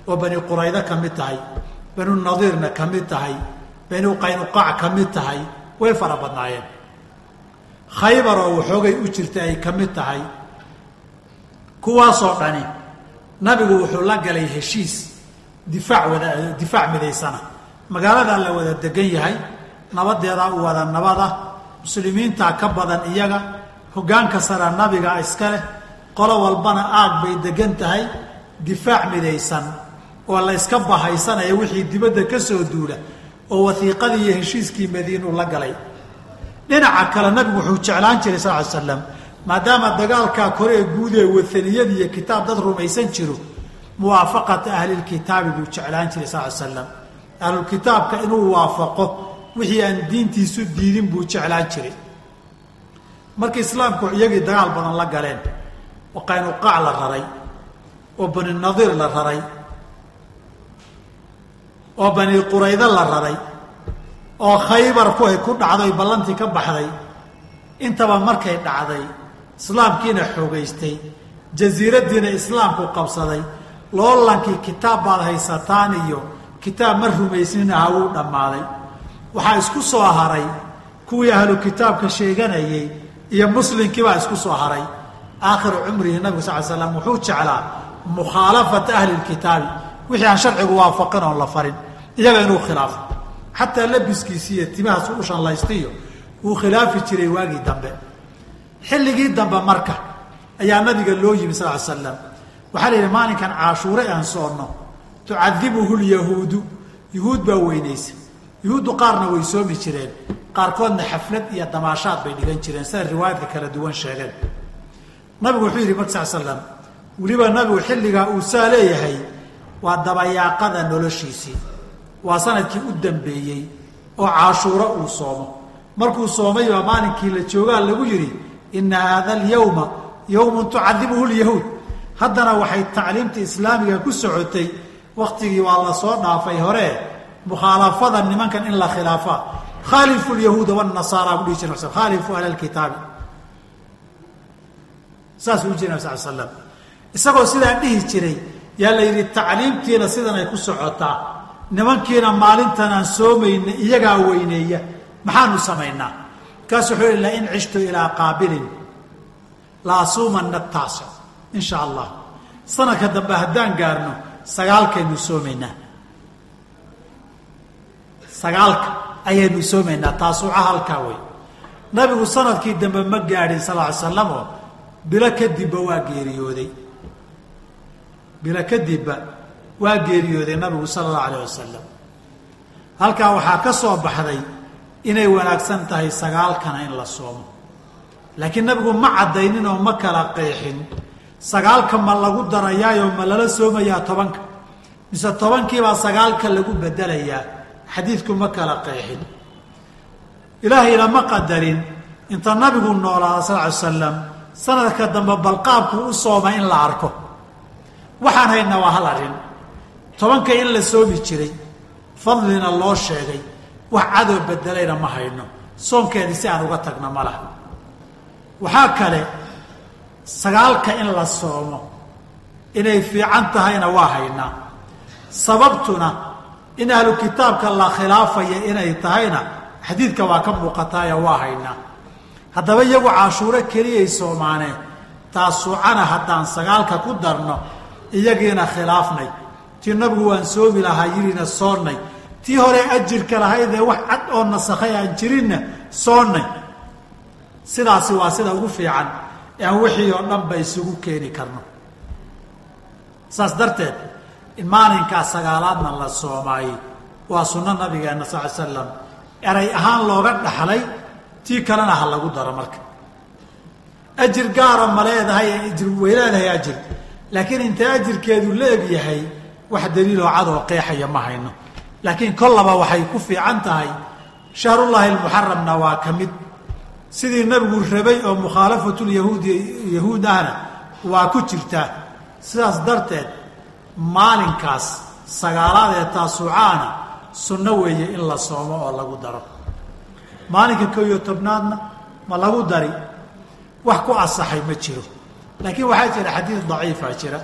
oo bani quraydo ka mid tahay banu nadiirna ka mid tahay banu qaynuqaac ka mid tahay way fara badnaayeen. Khaybar oo waxoogay u jirta ay ka mid tahay kuwaasoo dhani nabigu wuxuu la galay heshiis difaac wada difaac midaysana magaaladaa la wada degan yahay nabadeedaa u wada nabada muslimiintaa ka badan iyaga hoggaanka sara nabiga iska leh qolo walbana aag bay degan tahay difaac midaysan oo la yska bahaysanaya wixii dibadda ka soo duula oo wasiiqadii iyo heshiiskii madiinuu la galay. Dhinaca kale nabigu wuxuu jeclaan jiray sal ly slam maadaama dagaalkaa kore ee guud ee wataniyad iyo kitaab dad rumaysan jiro muwaafaqata ahlilkitaabi buu jeclaan jiray sal ly slam ahlulkitaabka inuu waafaqo wixii aan diintiisu diidin buu jeclaan jiray. Markii islaamku iyagii dagaal badan la galeen oo qaynuqaac la raray oo bani nadiir la raray oo bani quraydo la raray oo khaybar ku ay ku dhacday ballantii ka baxday intaba markay dhacday islaamkiina xoogaystay jasiiraddiina islaamku qabsaday loolankii kitaab baad haysataan iyo kitaab ma rumaysnin aha wuu dhammaaday waxaa isku soo haray kuwii ahlu kitaabka sheeganayay iyo muslimkii baa isku soo haray. Aakhiru cumrihi nabigu sal l slam wuxuu jeclaa mukhaalafata ahli lkitaabi wixii aan sharcigu waafaqin oon la farin iyaga inuu khilaafo xataa labiskiisi iyo timahaas u shanlaystiyo wuu khilaafi jiray waagii dambe. Xilligii dambe marka ayaa nabiga loo yimi sal slam waxaa la yidhi maalinkan caashuure aan soonno tucadibuhu lyahuudu. Yuhuud baa weynaysa yuhuuddu qaarna way soomi jireen. Qaarkoodna xaflad iyo damaashaad bay dhigan jireen. Sida riwaayadka kala duwan sheegeen. Nabigu wuxuu yidhi marka sal slam weliba nabigu xilligaa uu saa leeyahay waa dabayaaqada noloshiisii waa sannadkii u dambeeyey oo caashuuro uu soomo. Markuu soomay baa maalinkii la joogaa lagu yidhi ina haada alyawma yowmun tucadibuhu lyahuud haddana waxay tacliimta islaamiga ku socotay waktigii waa la soo dhaafay hore mukhaalafada nimankan in la khilaafa. Khaalifu lyahuuda wanasaara buu dhihi jira khaalifu ahla lkitaabi saasuu u jiri nab sal slam isagoo sidaa dhihi jiray yaa la yidhi tacliimtiina sidan ay ku socotaa. Nimankiina maalintan soomayna iyagaa weyneeya. Maxaanu samaynaa? Markaasu wuxuu yihi lain cishtu ilaa qaabilin. La asuumanna taasa in sha allah. Sanadka dambe haddaan gaarno sagaalkaynu soomaynaa sagaalka ayaynu soomaynaa taasuuca halkaa wey nabigu sannadkii dambe ma gaadhin sal ly slam oo bilo kadibba waa geeriyooday. Bilo kadibba waa geeriyooday nabigu sala allahu alayh wasalam halkaa waxaa ka soo baxday inay wanaagsan tahay sagaalkana in la soomo. Laakiin nabigu ma caddaynin oo ma kala qeexin. Sagaalka ma lagu darayaayoo ma lala soomayaa tobanka. Mise tobankiibaa sagaalka lagu bedelayaa xadiidku ma kala qeexin. Ilaahayna ma qadarin. Inta nabigu noolaada sal ly slam sanadka dambe balqaabku u sooma in la arko. Waxaan haynaa waa hal arrin. Tobanka in la soomi jiray fadlina loo sheegay wax cadow bedelayna ma hayno. Soonkeedii si aan uga tagno ma laha. Waxaa kale sagaalka in la soomo inay fiican tahayna waa haynaa. Sababtuna in ahlu kitaabka la khilaafaya inay tahayna xadiidka waa ka muuqataayo waa haynaa haddaba iyagu cashuuro keliyay soomaaneen taasuucana haddaan sagaalka ku darno iyagiina khilaafnay. Tii nabigu waan soomi lahaa yidhina soonnay. Tii hore ajirka lahaydee wax cad oo nasakhay aan jirinna soonnay. Sidaasi waa sida ugu fiican aan wixii oo dhan ba isugu keeni karno. Saas darteed in maalinkaa sagaalaadna la soomaayey waa sunno nabigeena sal ly slam eray ahaan looga dhaxlay tii kalena ha lagu daro marka. Ajir gaara ma leedahay ajir way leedahay ajir. Laakiin intay ajirkeedu la eg yahay wax daliiloo cadoo qeexaya ma hayno. Laakiin kollaba waxay ku fiican tahay shahrullaahi almuxaramna waa ka mid. Sidii nabigu rabay oo mukhaalafatulyahuudi yahuud ahna waa ku jirtaa. Sidaas darteed maalinkaas sagaalaad ee taasuucaana sunno weeye in la soomo oo lagu daro. Maalinka kow iyo tobnaadna ma lagu dari wax ku asaxay ma jiro. Laakiin waxaa jira xadiid daciifa jira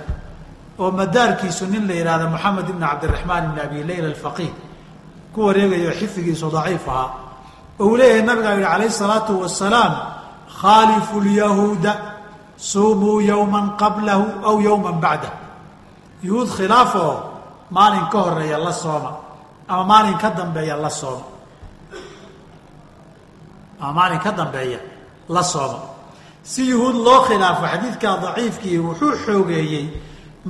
oo madaarkiisu nin la yidhahda moxamed ibn cabdiraxmaan ibn abi leyla alfaqiih ku wareegayo xifdigiisu daciif ahaa oo uu leeyahay nabigaa yihi calayhi salaatu wasalaam khaalifu lyahuuda suumuu yowman qablahu aw yowman bacdah yuhuud khilaaf oo maalin ka horreeya la sooma ama maalin ka dambeeya la sooma. Ama maalin ka dambeeya la sooma. Si yuhuud loo khilaafo xadiidkaa daciifkii wuxuu xoogeeyey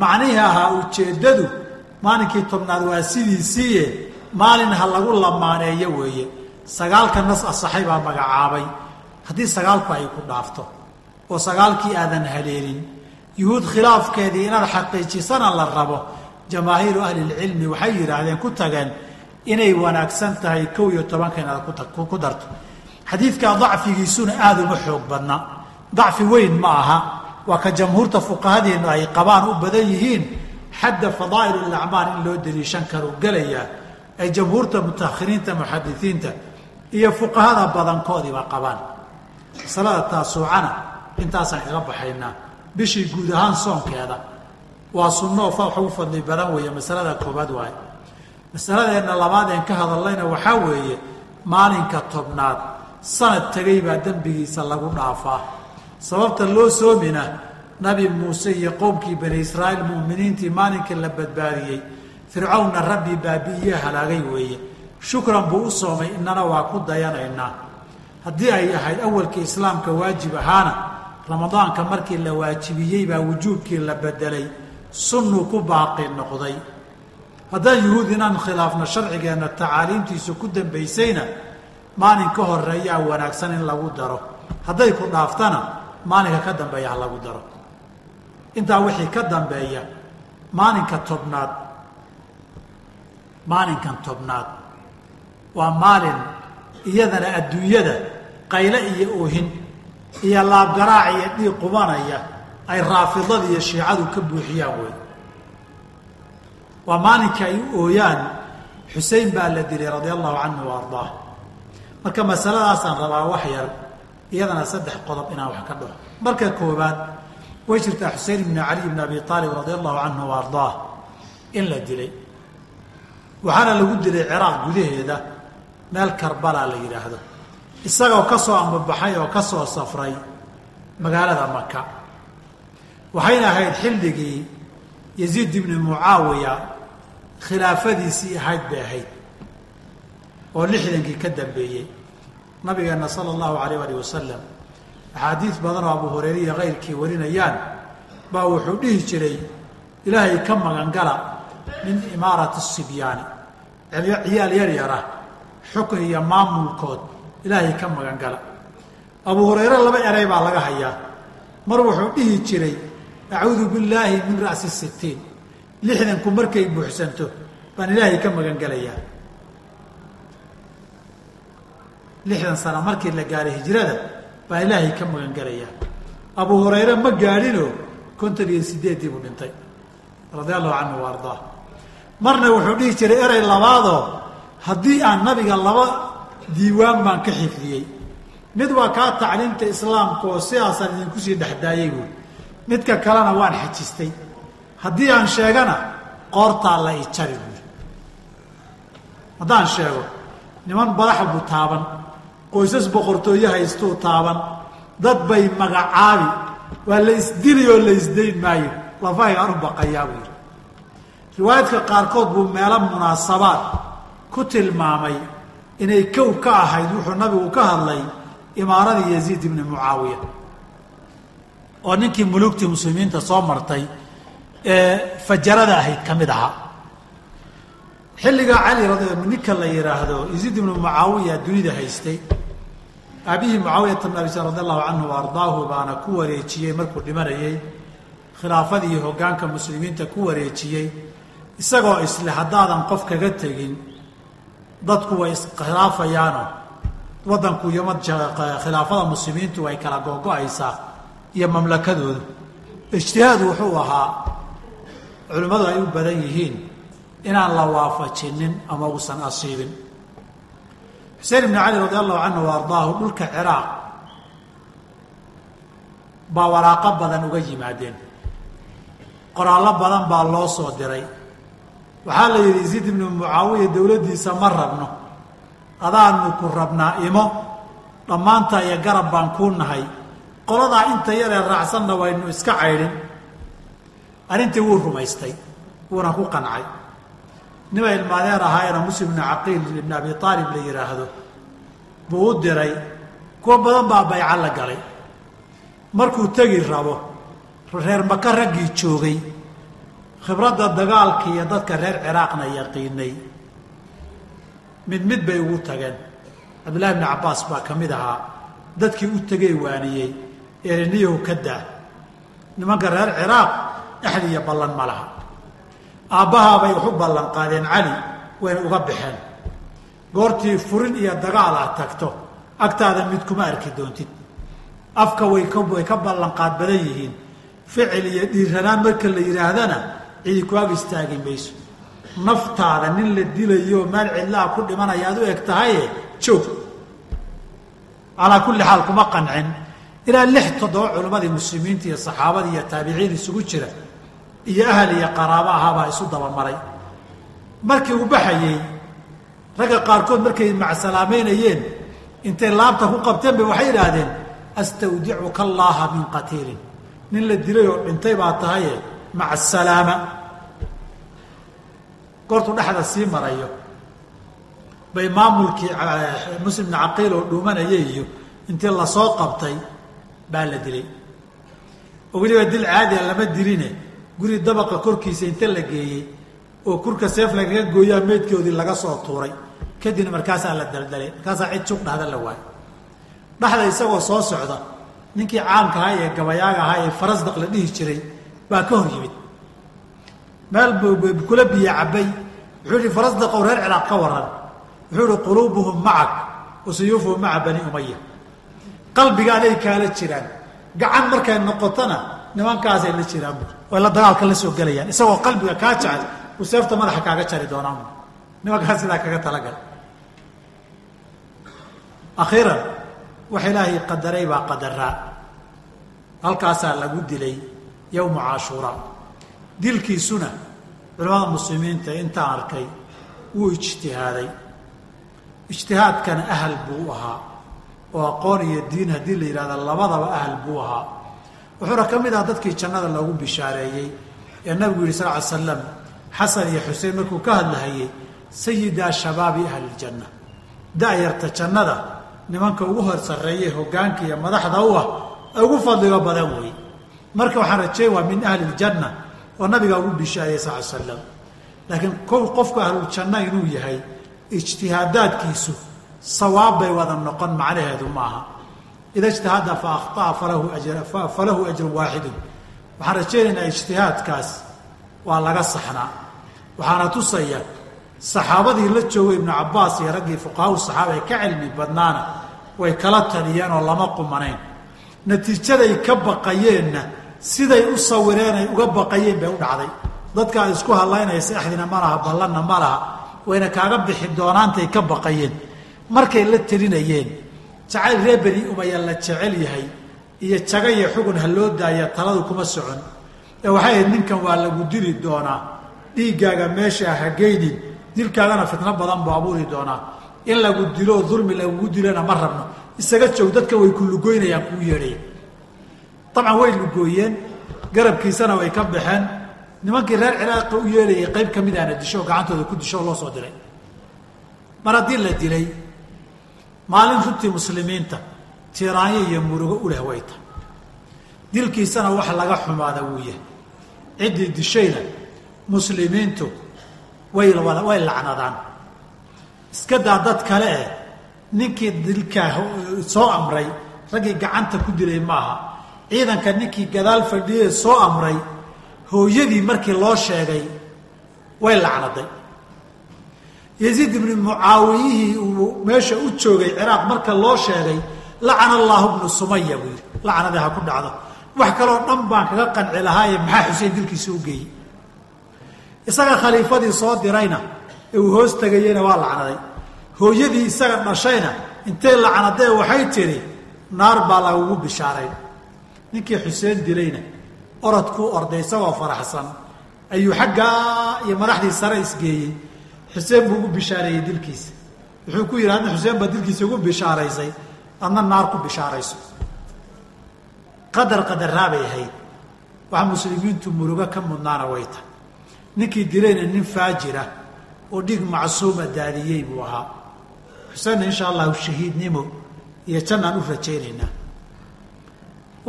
macnihii ahaa ujeeddadu maalinkii tobnaad waa sidiisiiye maalin ha lagu lamaaneeyo weeye. Sagaalka nas asaxay baa magacaabay. Haddii sagaalku ay ku dhaafto oo sagaalkii aadan haleelin yuhuud khilaafkeedii inaad xaqiijisana la rabo jamaahiiru ahlilcilmi waxay yidhaahdeen ku tageen inay wanaagsan tahay kow iyo tobanka inaad ku darto. Xadiidkaa dacfigiisuna aada uma xoog badna. Dacfi weyn ma aha. Waa ka jamhuurta fuqahadeennu ay qabaan u badan yihiin xadda fadaa'il alacmaal in loo daliishan karuu gelayaa ay jamhuurta mutaahiriinta muxadisiinta iyo fuqahada badankoodiiba qabaan. Masalada taasuucana intaasaan kaga baxaynaa bishii guud ahaan soonkeeda. Waa sunno wax ugu fadli badan weeye masalada koobaad waaye. Masaladeenna labaad een ka hadallayna waxaa weeye maalinka tobnaad. Sanad tegay baa dembigiisa lagu dhaafaa. Sababta loo soomina nabi muuse iyo qowmkii bani israa'iil mu'miniintii maalinkii la badbaadiyey. Fircawnna rabbi baabi'iye halaagay weeye. Shukran buu u soomay innana waa ku dayanaynaa. Haddii ay ahayd awalkii islaamka waajib ahaana ramadaanka markii la waajibiyey baa wujuubkii la bedelay. Sunnuu ku baaqi noqday. Haddaan yuhuud inaan khilaafno sharcigeenna tacaaliimtiisu ku dambaysayna maalin ka horeeyaa wanaagsan in lagu daro. Hadday ku dhaaftana maalinka ka dambeeya ha lagu daro. Intaa wixii ka dambeeya maalinka tobnaad maalinkan tobnaad waa maalin iyadana adduunyada qayle iyo oohin iyo laabgaraac iyo dhiig qubanaya ay raafidada iyo shiicadu ka buuxiyaan wey waa maalinka ay u ooyaan xusein baa la dilay radia allahu canhu wa ardaah. Marka masaladaasaan rabaa wax yar iyadana saddex qodob inaan wax ka dhaho marka koobaad way jirtaa xusein ibni cali ibni abi aalib radia allahu canhu wa in la dilay. Waxaana lagu dilay ciraaq gudaheeda meel karbala la yidhaahdo isagoo ka soo ambabaxay oo ka soo safray magaalada maka waxayna ahayd xilligii yaziid ibni mucaawiya khilaafadiisii ahayd bay ahayd oo lixdankii ka dambeeyey. Nabigeenna sala allahu alayh alih wasalam axaadiis badan oo abu hureyre iyo kayrkii warinayaan baa wuxuu dhihi jiray ilaahay ka magangala min imaarati sibyaani. Ciyaal yar yara xukun iyo maamulkood ilaahay ka magangala abu hureyre laba eray baa laga hayaa. Mar wuxuu dhihi jiray acuudu billaahi min ra'si sitiin lixdanku markay buuxsanto baan ilaahay ka magangelayaa lixdan sano markii la gaaray hijrada baan ilaahay ka magangelayaa abu hurayre ma gaadhinoo? konton iyo sideeddii buu dhintay. Radia allahu canhu wa ardaa. Marna wuxuu dhihi jiray erey labaadoo haddii aan nabiga laba diiwaan baan ka xifdiyey. Mid waa kaa tacliimta islaamka oo sidaasaan idinku sii dhexdaayay buui midka kalena waan xajistay. Haddii aan sheegana qoortaa la i jari buui haddaan sheego niman badaxa buu taaban qoysas boqortooye haystuu taaban dad bay magacaabi waa la isdili oo la isdayn maayo lafahaygaan u baqayaa buu yidhi. Riwaayadka qaarkood buu meelo munaasabaad ku tilmaamay inay kow ka ahayd wuxuu nabigu ka hadlay imaaradii yaziid ibni mucaawiya oo ninkii mulugtii muslimiinta soo martay ee fajarada ahayd ka mid ahaa. Xilligaa cali ninka la yidhaahdo yaziid ibnu mucaawiya dunida haystay. Aabihii mucaawiyata bn abi sal radi allahu canhu wa ardaahu baana ku wareejiyey markuu dhimanayey khilaafadii hoggaanka muslimiinta ku wareejiyey isagoo isle haddaadan qof kaga tegin dadku way iskhilaafayaano waddanku iyo khilaafada muslimiintu way kala googo-aysaa iyo mamlakadoodu ijtihaad wuxuu ahaa culimmadu ay u badan yihiin inaan la waafajinin ama uusan asiibin. Xuseen ibni cali radi allahu canhu wa ardaahu dhulka ciraaq baa waraaqo badan uga yimaadeen. Qoraallo badan baa loo soo diray waxaa la yidhi yaziid ibnu mucaawiya dowladdiisa ma rabno. Adaanu ku rabnaa imo. Dhammaanta iyo garab baan kuu nahay. Qoladaa inta yaree raacsanna waynu iska caydhin. Arrintii wuu rumaystay. Wuuna ku qancay. Nima ilmaadeer ahaayena muslim ibnu caqiil ibn abi aalib la yidhaahdo buu u diray. Kuwa badan baa bayco la galay. Markuu tegi rabo reer maka raggii joogay khibradda dagaalka iyo dadka reer ciraaqna yaqiinay. Mid mid bay ugu tageen. Cabdillahi bni cabbaas baa ka mid ahaa. Dadkii u tegey waaniyey. Ereniyahu ka daa. Nimanka reer ciraaq dhexdi iyo ballan ma laha. Aabbahaabay wax u ballan qaadeen cali wayna uga baxeen. Goortii furin iyo dagaal ah tagto agtaada mid kuma arki doontid. Afka way kway ka ballanqaad badan yihiin. Ficil iyo dhiiranaan marka la yidhaahdana cidi ku ag mayso naftaada nin la dilayo meel cidlaha ku dhimanaya aad u eg tahaye joog. Calaa kulli xaal kuma qancin. Ilaa lix toddoba culimmadii muslimiinta iyo saxaabadii iyo taabiciin isugu jira iyo ahal iyo qaraabo ahaabaa isu dabamaray markii uu baxayey ragga qaarkood markay macsalaameynayeen intay laabta ku qabteen bay waxay idhaahdeen astawdicuka allaaha min qatiilin. Nin la dilay oo dhintay baa tahaye maca asalaama goortuu dhexda sii marayo. Bay maamulkii muslim bni caqiil oo dhuumanayay iyo intii la soo qabtay baa la dilay. Oo weliba dil caadiya lama diline. Guri dabaqa korkiisa inta la geeyey oo kurka seef lagaga gooyaa meydkoodii laga soo tuuray. Kadibna markaasaa la daldalay. Markaasaa cid jug dhahda la waayo dhexda isagoo soo socda ninkii caamka ahaa ee gabayaaga ahaa ee farasdaq la dhihi jiray baa ka hor yimid. Meel buu kula biyo cabbay. Wuxuu yihi farasdaqow reer ciraaq ka waran. Wuxuu ihi quluubuhum macak wa suyuufuhum maca bani umaya qalbigaaday kaala jiraan. Gacan markay noqotona nimankaasay la jiraan way la dagaalka la soo gelayaan. Isagoo qalbiga kaa jecel uu seefta madaxa kaaga jari doonaan nimankaas sidaa kaga talagal akhiiran wax ilaahay qadaray baa qadaraa. Halkaasaa lagu dilay yowma cashuuraa dilkiisuna culamada muslimiinta intaan arkay wuu ijtihaaday. Ijtihaadkana ahal buu ahaa. Oo aqoon iyo diin haddii la yidhahda labadaba ahal buu ahaa. Wuxuuna ka mid aha dadkii jannada loogu bishaareeyey. Ee nabigu yihi sal ly slam xasan iyo xuseen markuu ka hadlahayey sayidaa shabaabi ahli ljanna da-yarta jannada nimanka ugu hor sarreeyay hogaanka iyo madaxda u ah ugu fadliga badan wey marka waxaan rajeey waa min ahli ljanna oo nabigaa ugu bishaariyay sal l slam laakiin kow qofku ahluljanna inuu yahay ijtihaadaadkiisu sawaab bay wada noqon macnaheedu maaha ida ijtahada fa akhطa'a falahu ajrun waaxidun waxaan rajaynaynaa ijtihaadkaas waa laga saxnaa. Waxaana tusaya saxaabadii la joogay ibnu cabaas iyo raggii fuqahaa saxaaba ee ka cilmi badnaana way kala taliyeen oo lama qumanayn natiijaday ka baqayeenna siday u sawireen ay uga baqayeen bay u dhacday. Dadka ay isku hadlaynaysa axdina ma laha ballanna ma laha. Wayna kaaga bixi doonaantay ka baqayeen. Markay la telinayeen jacayl reer beni umaya la jecel yahay iyo jaga iyo xugun ha loo daaya taladu kuma socon. Ee waxay ahayd ninkan waa lagu dili doonaa. Dhiiggaaga meeshaa ha geynin dilkaagana fitno badan buu abuuri doonaa. In lagu dilo dulmi lagugu dilona ma rabno. Isaga joog dadka way ku lugoynayaan kuu yeedhaya dabcan way lugooyeen garabkiisana way ka baxeen. Nimankii reer ciraaqa u yeedhayay qayb ka mid aana disho oo gacantooda ku disho oo loo soo diray mar haddii la dilay maalin runtii muslimiinta tiiraanyo iyo murugo u leh way tahay. Dilkiisana wax laga xumaada wuu yahay. Ciddii dishayna muslimiintu way wada way lacnadaan. Iska daa dad kale eh ninkii dilkaa soo amray raggii gacanta ku dilay maaha ciidanka ninkii gadaal fadhiyee soo amray hooyadii markii loo sheegay way lacnaday. Yaziid ibni mucaawiyihii uu meesha u joogay ciraaq marka loo sheegay lacana allaahu bnu sumaya buu yidhi. Lacnadii ha ku dhacdo. Wax kaloo dhan baan kaga qanci lahaaye maxaa xuseen dilkiisa u geeyey? Isaga khaliifadii soo dirayna ee uu hoos tegayena waa lacnaday. Hooyadii isaga dhashayna intay lacnadee waxay tidhi naar baa lagugu bishaaray ninkii xuseen dilayna orodkuu orday isagoo faraxsan ayuu xaggaa iyo madaxdii sare isgeeyey. Xuseen buu ugu bishaareeyey dilkiisa. Wuxuu ku yidhi adna xuseen baa dilkiisa ugu bishaaraysay adna naar ku bishaarayso. Qadar qadaraabay ahayd. Waxa muslimiintu murugo ka mudnaana way tahay. Ninkii dilayna nin faajira oo dhig macsuuma daadiyey buu ahaa. Xuseenna insha allahu shahiidnimo iyo jannaan u rajaynaynaa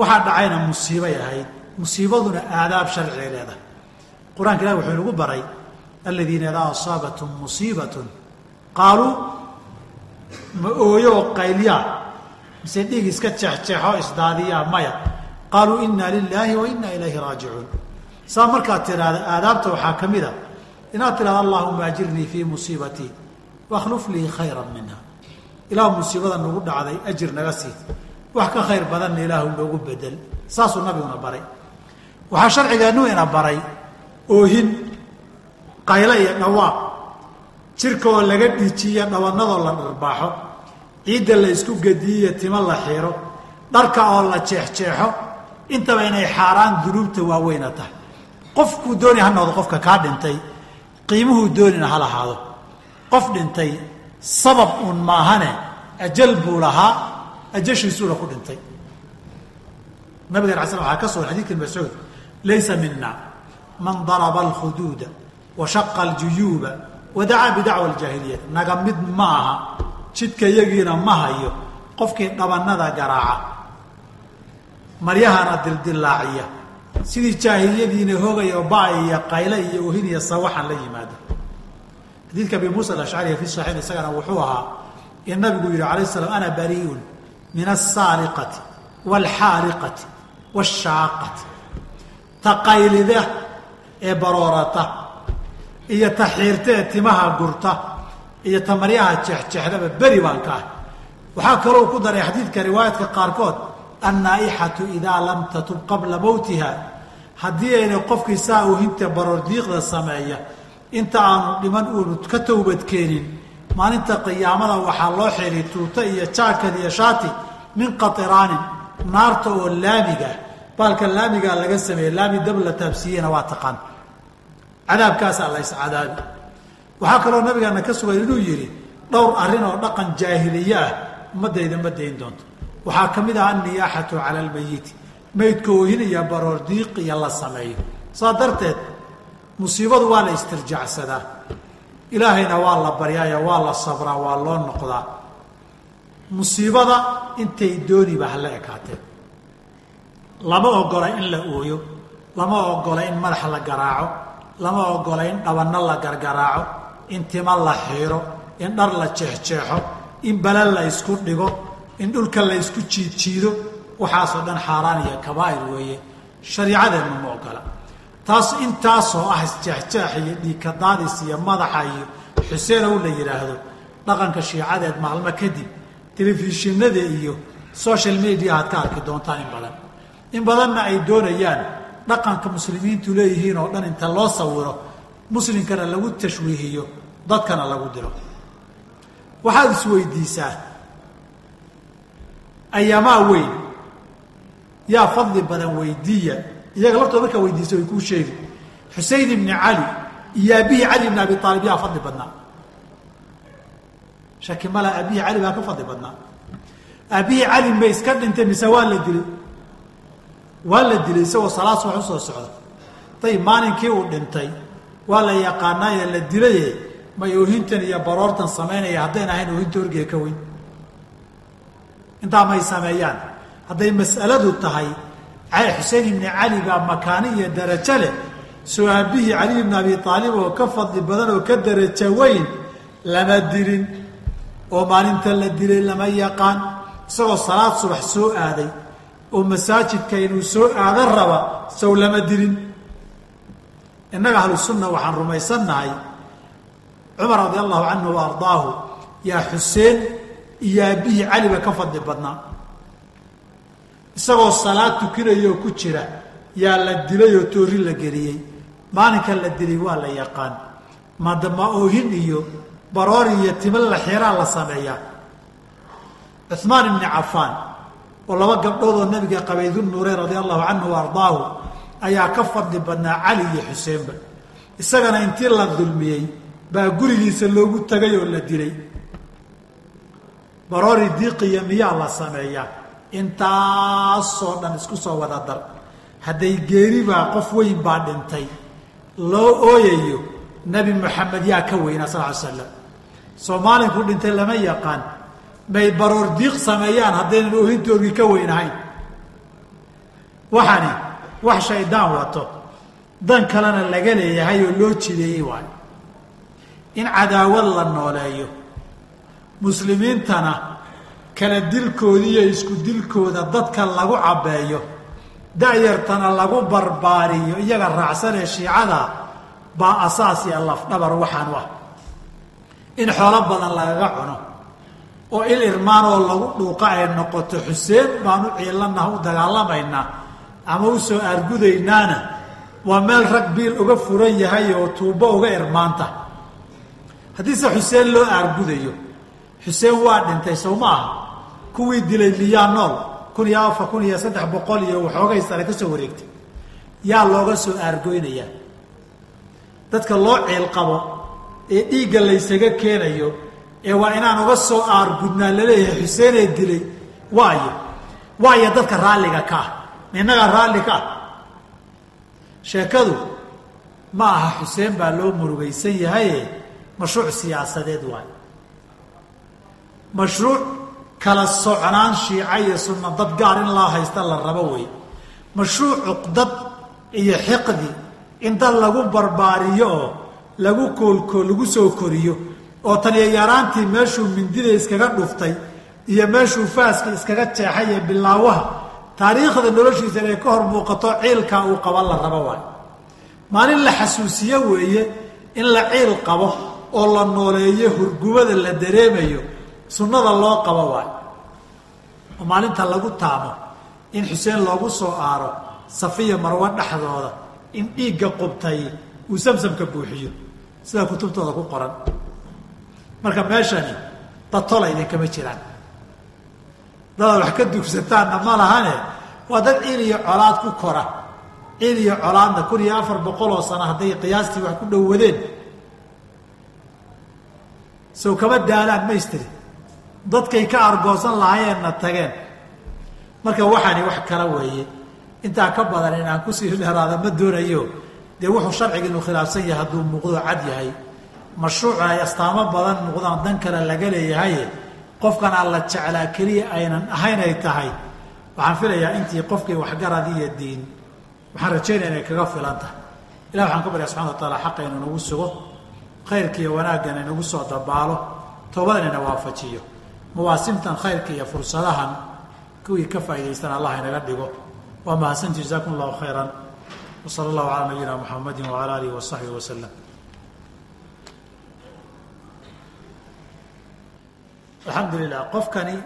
waxaa dhacayna musiibay ahayd. Musiibaduna aadaab sharcigay leedahay. Qur'aanka ilahi wuxuu inagu baray aladiina idaa asaabatum musiibatun qaaluu ma ooyooo qaylyaa mise dhiig iska jeexjeexoo isdaadiyaa maya. Qaaluu inna lilaahi wa inna ilayhi raajicuun. Saa markaad tidhaahda aadaabta waxaa ka mid a inaad tidhahda allahuma ajirnii fii musiibatii wakhluf lii khayran minha ilaahu musiibada nagu dhacday ajir naga sii wax ka khayr badanna ilaahu noogu bedel. Saasuu nabiguna baray. Waxaa sharcigeennu ina baray oohin qaylo iyo dhawaaq jirka oo laga dhiijiyo dhabanadoo la dharbaaxo. Ciidda la isku gediyiyo timo la xiiro. Dharka oo la jeexjeexo. Intaba inay xaaraan dunuubta waaweyna tahay. Qofkuu dooni ha noqdo qofka kaa dhintay qiimuhuu doonina ha lahaado. Qof dhintay sabab uun maahane ajal buu lahaa ajashiisuuna ku dhintay. Nabigan ala sl waxaa ka sugan xadidka mascuud laysa mina man daraba alkhuduuda wa aljuyuuba wa bidacwa aljaahiliyati naga mid ma aha jidka yagiina ma hayo qofkii dhabanada garaaca maryahana dildilaaciya sidii jaahiliyadiina hogaya ba- iyo qayle iyo ohin iyo sawaxan la yimaado xadiidka abi muusa alashcari fi saxiix isagana wuxuu ahaa in nabigu yihi alayh slam ana bariiun min asaariqati waalxaariqati waashaaqati ta qaylida ee baroorata iyo ta xiirta ee timaha gurta iyo ta maryaha jeexjeexdaba beri baan ka ah waxaa kaloo ku daray xadiidka riwaayadka qaarkood annaaixatu idaa lam tatub qabla mowtiha haddii ayna qofkii saa oohinta baroordiiqda sameeya inta aanu dhiman uunu ka towbadkeenin maalinta qiyaamada waxaa loo xiri tuuta iyo jaakad iyo shaati min qatiraanin naarta oo laamiga baalka laamigaa laga sameeye laami dab la taabsiiyena waa taqaan. Cadaabkaasaa la iscadaabi. Waxaa kaloo nabigaana ka sugan inuu yidhi dhowr arrin oo dhaqan jaahiliye ah ummaddayda ma dayn doonto. Waxaa ka mid ah anniyaaxatu cala almayiti maydka oohin baroor diiq iyo la sameeyo. Saa darteed musiibadu waa la istirjaacsadaa ilaahayna waa la baryaayo waa la sabraa waa loo noqdaa. Musiibada intay dooniba hala ekaatee. Lama ogola in la ooyo lama ogola in madaxa la garaaco lama ogola in dhabanno la gargaraaco in tima la xiiro in dhar la jeexjeexo in bala la isku dhigo in dhulka la isku jiidjiido waxaasoo dhan xaaraan iyo kabaa'ir weeye. Shariicadeennu ma ogola taas intaasoo ah isjeexjeex iyo dhiikadaadis iyo madaxa iyo xuseenow la yidhaahdo dhaqanka shiicadeed maalmo kadib telefishinada iyo social media aad ka arki doontaan in badan. In badanna ay doonayaan dhaqanka muslimiintu leeyihiin oo dhan inta loo sawiro muslimkana lagu tashwiihiyo dadkana lagu diro waxaad isweydiisaa ayamaa weyn yaa fadli badan weydiiya iyaga laftooda markaa weydiisa way kuu sheegi xusein ibni cali iyo aabihii cali ibni abi aalib yaa fadli badnaa. Shaki mala aabihii cali baa ka fadli badnaa. Aabihii cali ma iska dhintay mise waa la dilay? Waa la dilay isagoo salaad subax u soo socda. Dayib maalinkii uu dhintay waa la yaqaanaaye la dilaye may oohintan iyo baroortan samaynaya haddayn ahayn oohinta orgee ka weyn. Intaa may sameeyaan. Hadday mas'aladu tahay xusein ibni cali baa makaani iyo darajo leh. Soo aabihii cali ibni abi aalib oo ka fadli badan oo ka darajo weyn lama dilin oo maalinta la dilay lama yaqaan isagoo salaad subax soo aaday oo masaajidka inuu soo aadan raba sow lama dilin. Innaga ahlu sunna waxaan rumaysannahay. Cumar radi allahu canhu wa ardaahu yaa xuseen iyo aabihii caliba ka fadli badnaa isagoo salaad tukinayoo ku jira yaa la dilay oo toori la geliyey. Maalinka la dilay waa la yaqaan. Madama oohin iyo baroor iyo timo la xiraa la sameeyaa. Cuhmaan ibni cafaan oo laba gabdhood oo nabiga qabay dunnuureyn radia allahu canhu ardaahu ayaa ka fadli badnaa cali iyo xuseenba. Isagana intii la dulmiyey baa gurigiisa loogu tagay oo la dilay. Baroori diiqiya miyaa la sameeyaa intaasoo dhan isku soo wada dar. Hadday geeri baa qof weyn baa dhintay. Loo ooyayo nebi moxamed yaa ka weynaa sal ly slam soomaalinku dhintay lama yaqaan. May baroor diiq sameeyaan haddaynan oohintoodii ka weynahayn waxani wax shaydaan wato. Dan kalena laga leeyahay oo loo jideeyey waayo in cadaawad la nooleeyo. Muslimiintana kala dilkooda iyo isku dilkooda dadka lagu cabbeeyo da-yartana lagu barbaariyo iyaga raacsan ee shiicada baa asaas iyo lafdhabar u ah. In xoolo badan lagaga cuno oo il irmaan oo lagu dhuuqa ay noqoto xuseen baan u ciilanah u dagaalamaynaa ama u soo aargudaynaana waa meel rag biil uga furan yahay oo tuubo uga irmaanta. Haddiise xuseen loo aargudayo xuseen waa dhintay sow ma aha kuwii dilay miyaa nool kun iyo afar kun iyo saddex boqol iyo waxoogay sare ka soo wareegtay. Yaa looga soo aargoynayaa. Dadka loo ciil qabo ee dhiigga laysaga keenayo ee waa inaan uga soo aargudnaa la leeyahay xuseenee dilay waayo waayo dadka raalliga ka ah innagaa raalli ka ah. Sheekadu ma aha xuseen baa loo murugaysan yahaye mashruuc siyaasadeed waayo. Mashruuc kala socnaan shiica iyo sunna dad gaar in loo haysta la rabo wey mashruuc cuqdad iyo xiqdi in dad lagu barbaariyo oo lagu koolkool lagu soo koriyo oo taniyo yaraantii meeshuu mindida iskaga dhuftay iyo meeshuu faaska iskaga jeexay iyo bilaawaha taariikhda noloshiisa inay ka hor muuqato ciilkaa uu qaba la rabo waayo. Maalin la xasuusiyo weeye in la ciil qabo oo la nooleeyo hurgubada la dareemayo sunnada loo qabo waayo oo maalinta lagu taamo in xuseen loogu soo aaro safiya marwo dhexdooda in dhiigga qubtay uu samsamka buuxiyo. Sidaa kutubtooda ku qoran. Marka meeshani datola idinkama jiraan. Dadaad wax ka dugsataanna ma lahane? Waa dad ciil iyo colaad ku kora. Ciil iyo colaadna kun iyo afar boqol oo sano hadday qiyaastii wax ku dhowadeen sow kama daalaan maystiri dadkay ka argoosan lahaayeenna tageen. Marka waxaani wax kala weeye. Intaa ka badan inaan ku sii dheeraada ma doonayo. Dee wuxuu sharciga inuu khilaafsan yahay hadduu muuqdo cad yahay. Mashruucna ay astaamo badan muuqdaan dan kale laga leeyahaye qofkan alla jeclaa keliya aynan ahayn ay tahay. Waxaan filayaa intii qofkii waxgarad iyo diin. Waxaan rajaynaya inay kaga filan tahay ilah waxaan ka barya subxana wa taala xaqa inuu nagu sugo. Khayrka iyo wanaaggan inagu soo dabaalo. Toobadan ina waafajiyo mawaasimtan khayrka iyo fursadahan kuwii ka faa'idaystan allah inaga dhigo. Waa mahadsanti jazakum allahu khayran. Wa allahu calaa nabiyina muxamadi wacala alihi wa saxbihi wasalam alxamdu lilah qofkani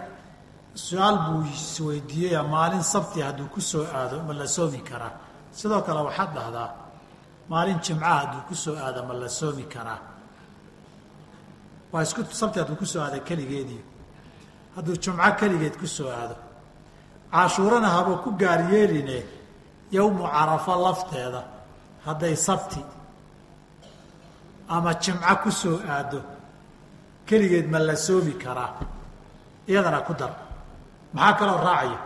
su'aal buu isweydiiyey maalin sabti hadduu ku soo aado ma la soomi karaa? Sidoo kale waxaad dhahdaa maalin jimcaha hadduu ku soo aado ma la soomi karaa? Waa isku sabti hadduu ku soo aado keligeedii hadduu jumco keligeed ku soo aado. Cashuurana haba ku gaar yeeline yowmu carafo lafteeda hadday sabti ama jimco ku soo aado keligeed ma la soomi karaa iyadana ku dar. Maxaa kaloo raacaya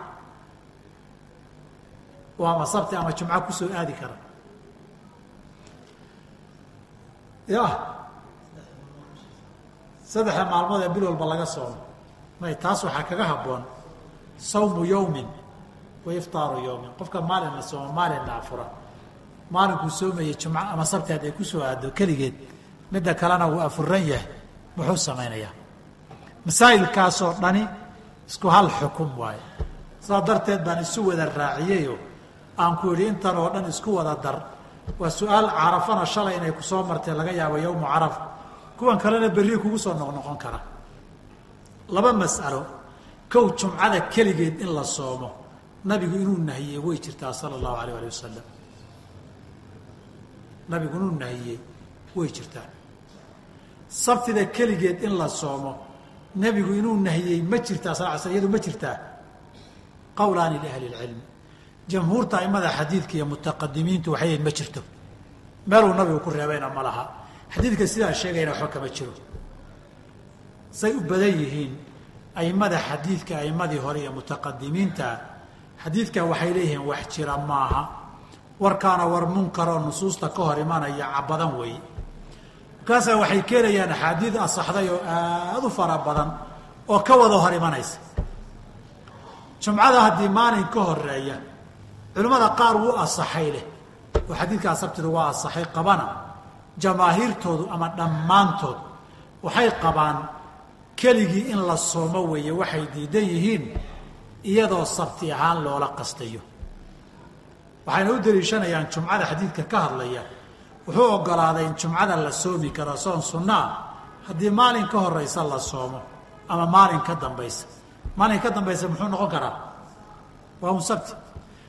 ama sabti ama jumco ku soo aadi kara? Ya saddexda maalmood ee bil walba laga soomo may taas waxaa kaga habboon sawmu yawmin wa iftaaru yawmin. Qofka maalin la soomo maalin afura maalinkuu soomayay jumco ama sabti hadday ku soo aado keligeed midda kalena wuu afuran yahay muxuu samaynayaa. Masaa'ilkaasoo dhani isku hal xukum waaye. Saas darteed baan isu wada raaciyeyoo aan ku idhi intan oo dhan isku wada dar waa su'aal carafana shalay inay ku soo martee laga yaabo yowmu carafa kuwan kalena berri kugu soo noqnoqon kara laba mas'alo kow jumcada keligeed in la soomo nabigu inuu nahiyey way jirtaa sala allahu alayh ali wasalam nabigu inuu nahiyey way jirtaa. Sabtida keligeed in la soomo nebigu inuu nahiyey ma jirtaa sal sl iyadu ma jirtaa. Qowlaani liahli lcilmi jamhuurta aimada xadiidka iyo mutaqadimiintu waxay ma jirto. Meeluu nabigu ku reebayna ma laha. Xadiidka sidaa sheegayna waxba kama jiro say u badan yihiin aimada xadiidka aimadii hore iyo mutaqadimiinta xadiidka waxay leeyihiin wax jira maaha. Warkaana war munkaroo nusuusta ka hor imanaya cabadan weeye markaasaa waxay keenayaan axaadiid asaxday oo aada u fara badan oo ka wada hor imanaysa jumcada haddii maalin ka horreeya culimmada qaar wuu asaxay leh. Oo xadiidkaa sabtida waa asaxay qabana jamaahiirtoodu ama dhammaantood waxay qabaan keligii in la soomo weeye waxay diidan yihiin iyadoo sabti ahaan loola qastayo. Waxayna u daliishanayaan jumcada xadiidka ka hadlaya. Wuxuu ogolaaday in jumcada la soomi karo soon sunnaa haddii maalin ka horeysa la soomo ama maalin ka dambaysa. Maalin ka dambaysa muxuu noqon karaa? Waa un sabti.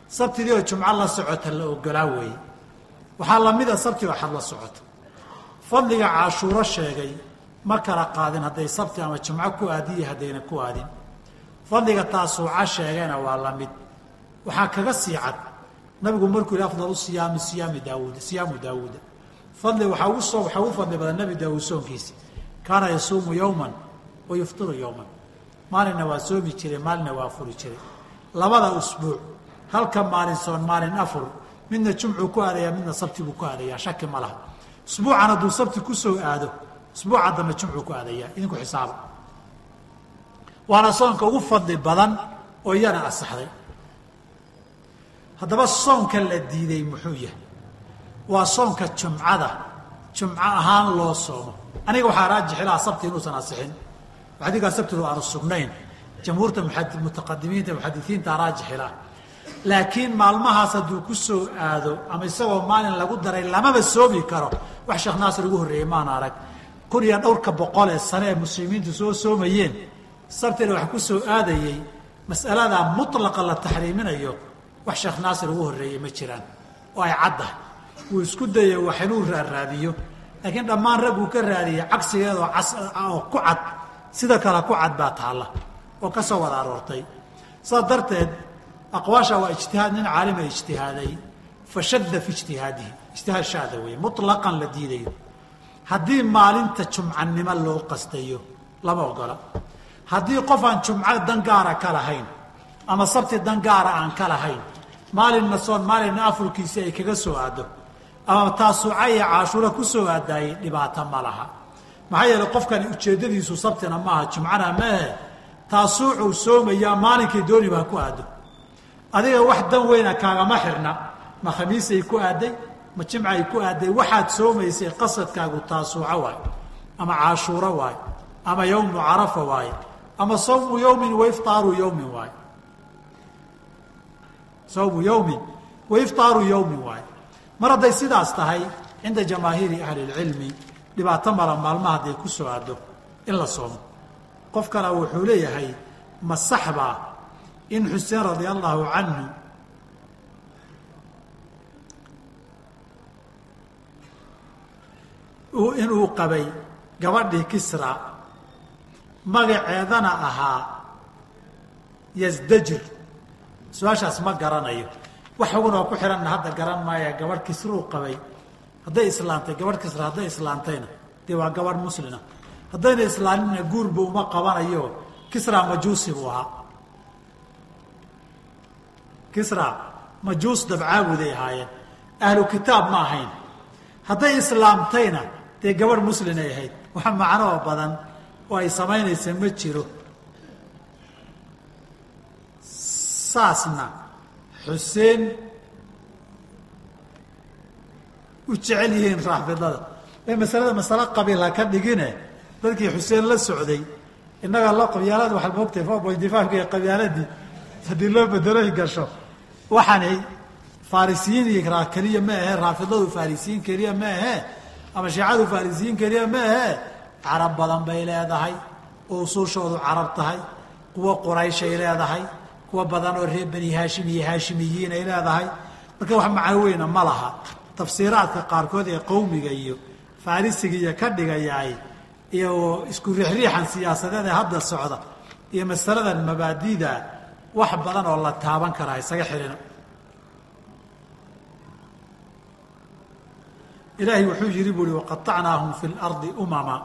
Sabtidii oo jumco la socota la ogolaa weeye. Waxaa lamida sabti oo xad la socota. Fadliga cashuuro sheegay ma kala qaadin hadday sabti ama jumco ku aadiyo haddayna ku aadin. Fadliga taasuuca sheegayna waa la mid. Waxaa kaga sii cad. Nabigu markuu yihi afdalu siyaami siyaami daawuud siyaamu daawuuda fadli waxaa ugu soo waxaa ugu fadli badan nebi daawuud soonkiisi kaana yasuumu yowman wa yuftiru yowman maalinna waa soomi jiray maalinna waa furi jiray. Labada usbuuc halka maalin soon maalin afur midna jumcuu ku aadayaa midna sabti buu ku aadayaa shaki ma laha. Usbuucan hadduu sabti ku soo aado usbuuca dambe jumcuu ku aadayaa idinku xisaaba. Waana soonka ugu fadli badan oo iyana asaxday. Haddaba soonka la diiday muxuu yahay? Waa soonka jumcada jumco ahaan loo soomo. Aniga waxaa raajixilaa sabti inuusan asixin. Xadiikaa sabtidu aanu sugnayn. Jamhuurta mutaqadimiinta muxadisiinta raajixilaa laakiin maalmahaas hadduu ku soo aado ama isagoo maalin lagu daray lamaba soomi karo wax sheekh naasir ugu horreeyey maan arag kun iyo dhowrka boqol ee sane ee muslimiintu soo soomayeen sabtina wax ku soo aadayey mas'alada mutlaqa la taxriiminayo wax sheekh naasir ugu horreeyey ma jiraan oo ay caddahay wuu isku dayay wax inuu raaraadiyo laakiin dhammaan rag uu ka raadiyey cagsigeedoo cas oo ku cad sida kale ku cad baa taalla oo ka soo wada aroortay. Saas darteed aqwaasha waa ijtihaad nin caalima ijtihaaday fashadda fi ijtihaadihi ijtihaad shaada weeye mutlaqan la diidayo haddii maalinta jumcanimo loo qastayo lama ogola. Haddii qof aan jumco dan gaara ka lahayn ama sabti dan gaara aan ka lahayn maalinna soon maalinna afurkiisi ay kaga soo aado ama taasuuca iyo caashuura ku soo aadaayey dhibaato ma laha. Maxaa yeeley qofkani ujeeddadiisu sabtina maaha jumcana maahe taasuucuu soomayaa maalinkay dooni baa ku aado. Adiga wax dan weyna kaagama xirna. Ma khamiisay ku aaday ma jimcay ku aaday waxaad soomaysay qasadkaagu taasuuco waayo ama caashuuro waayo ama yowmu carafa waaye ama sawmu yowmin waiftaaru yowmin waayo sawmu yowmin waiftaaru yowmin waayo mar hadday sidaas tahay cinda jamaahiiri ahli lcilmi dhibaato mala maalmaha hadday ku soo aado in la soomo. Qofkana wuxuu leeyahay ma sax baa in xuseen radia allahu canhu inuu qabay gabadhii kisra magaceedana ahaa yasdajir. Su'aashaas ma garanayo. Wax ugun oo ku xihanna hadda garan maaya gabadh kisruu qabay. Hadday islaantay gabadh kisra hadday islaantayna. Dee waa gabadh muslina haddayna islaamina guurba uma qabanayo. Kisra majuusi buu ahaa. Kisra majuus dabcaabuday ahaayeen. Ahlu kitaab ma ahayn. Hadday islaamtayna dee gabadh muslinay ahayd. Wax macnoo badan oo ay samaynaysa ma jiro. Saasna xuseen u jecel yihiin raafidada ee masalada masalo qabiil ha ka dhigine dadkii xuseen la socday innaga la qabyaalada waxaad moogtahay four pointy five-ka ee qabyaaladii. Haddii loo bedeloy gasho waxaanay farisiyiin iyo keliya ma ahe raafidadu farisiyiin keliya ma ahe ama shiicadu farisiyiin keliya ma ahe carab badan bay leedahay oo usuushoodu carab tahay kuwa qurayshay leedahay kuwa badan oo reer bani haashim iyo haashimiyiin ay leedahay. Marka wax macno weyna ma laha. Tafsiiraadka qaarkood ee qowmiga iyo farisiga iyo ka dhigayaay iyo isku riixriixan siyaasadeed ee hadda socda iyo masaladan mabaadida wax badan oo la taaban karaa isaga xidhina ilaahay wuxuu yihi bu uhi waqaطacnaahum fi اlardi umama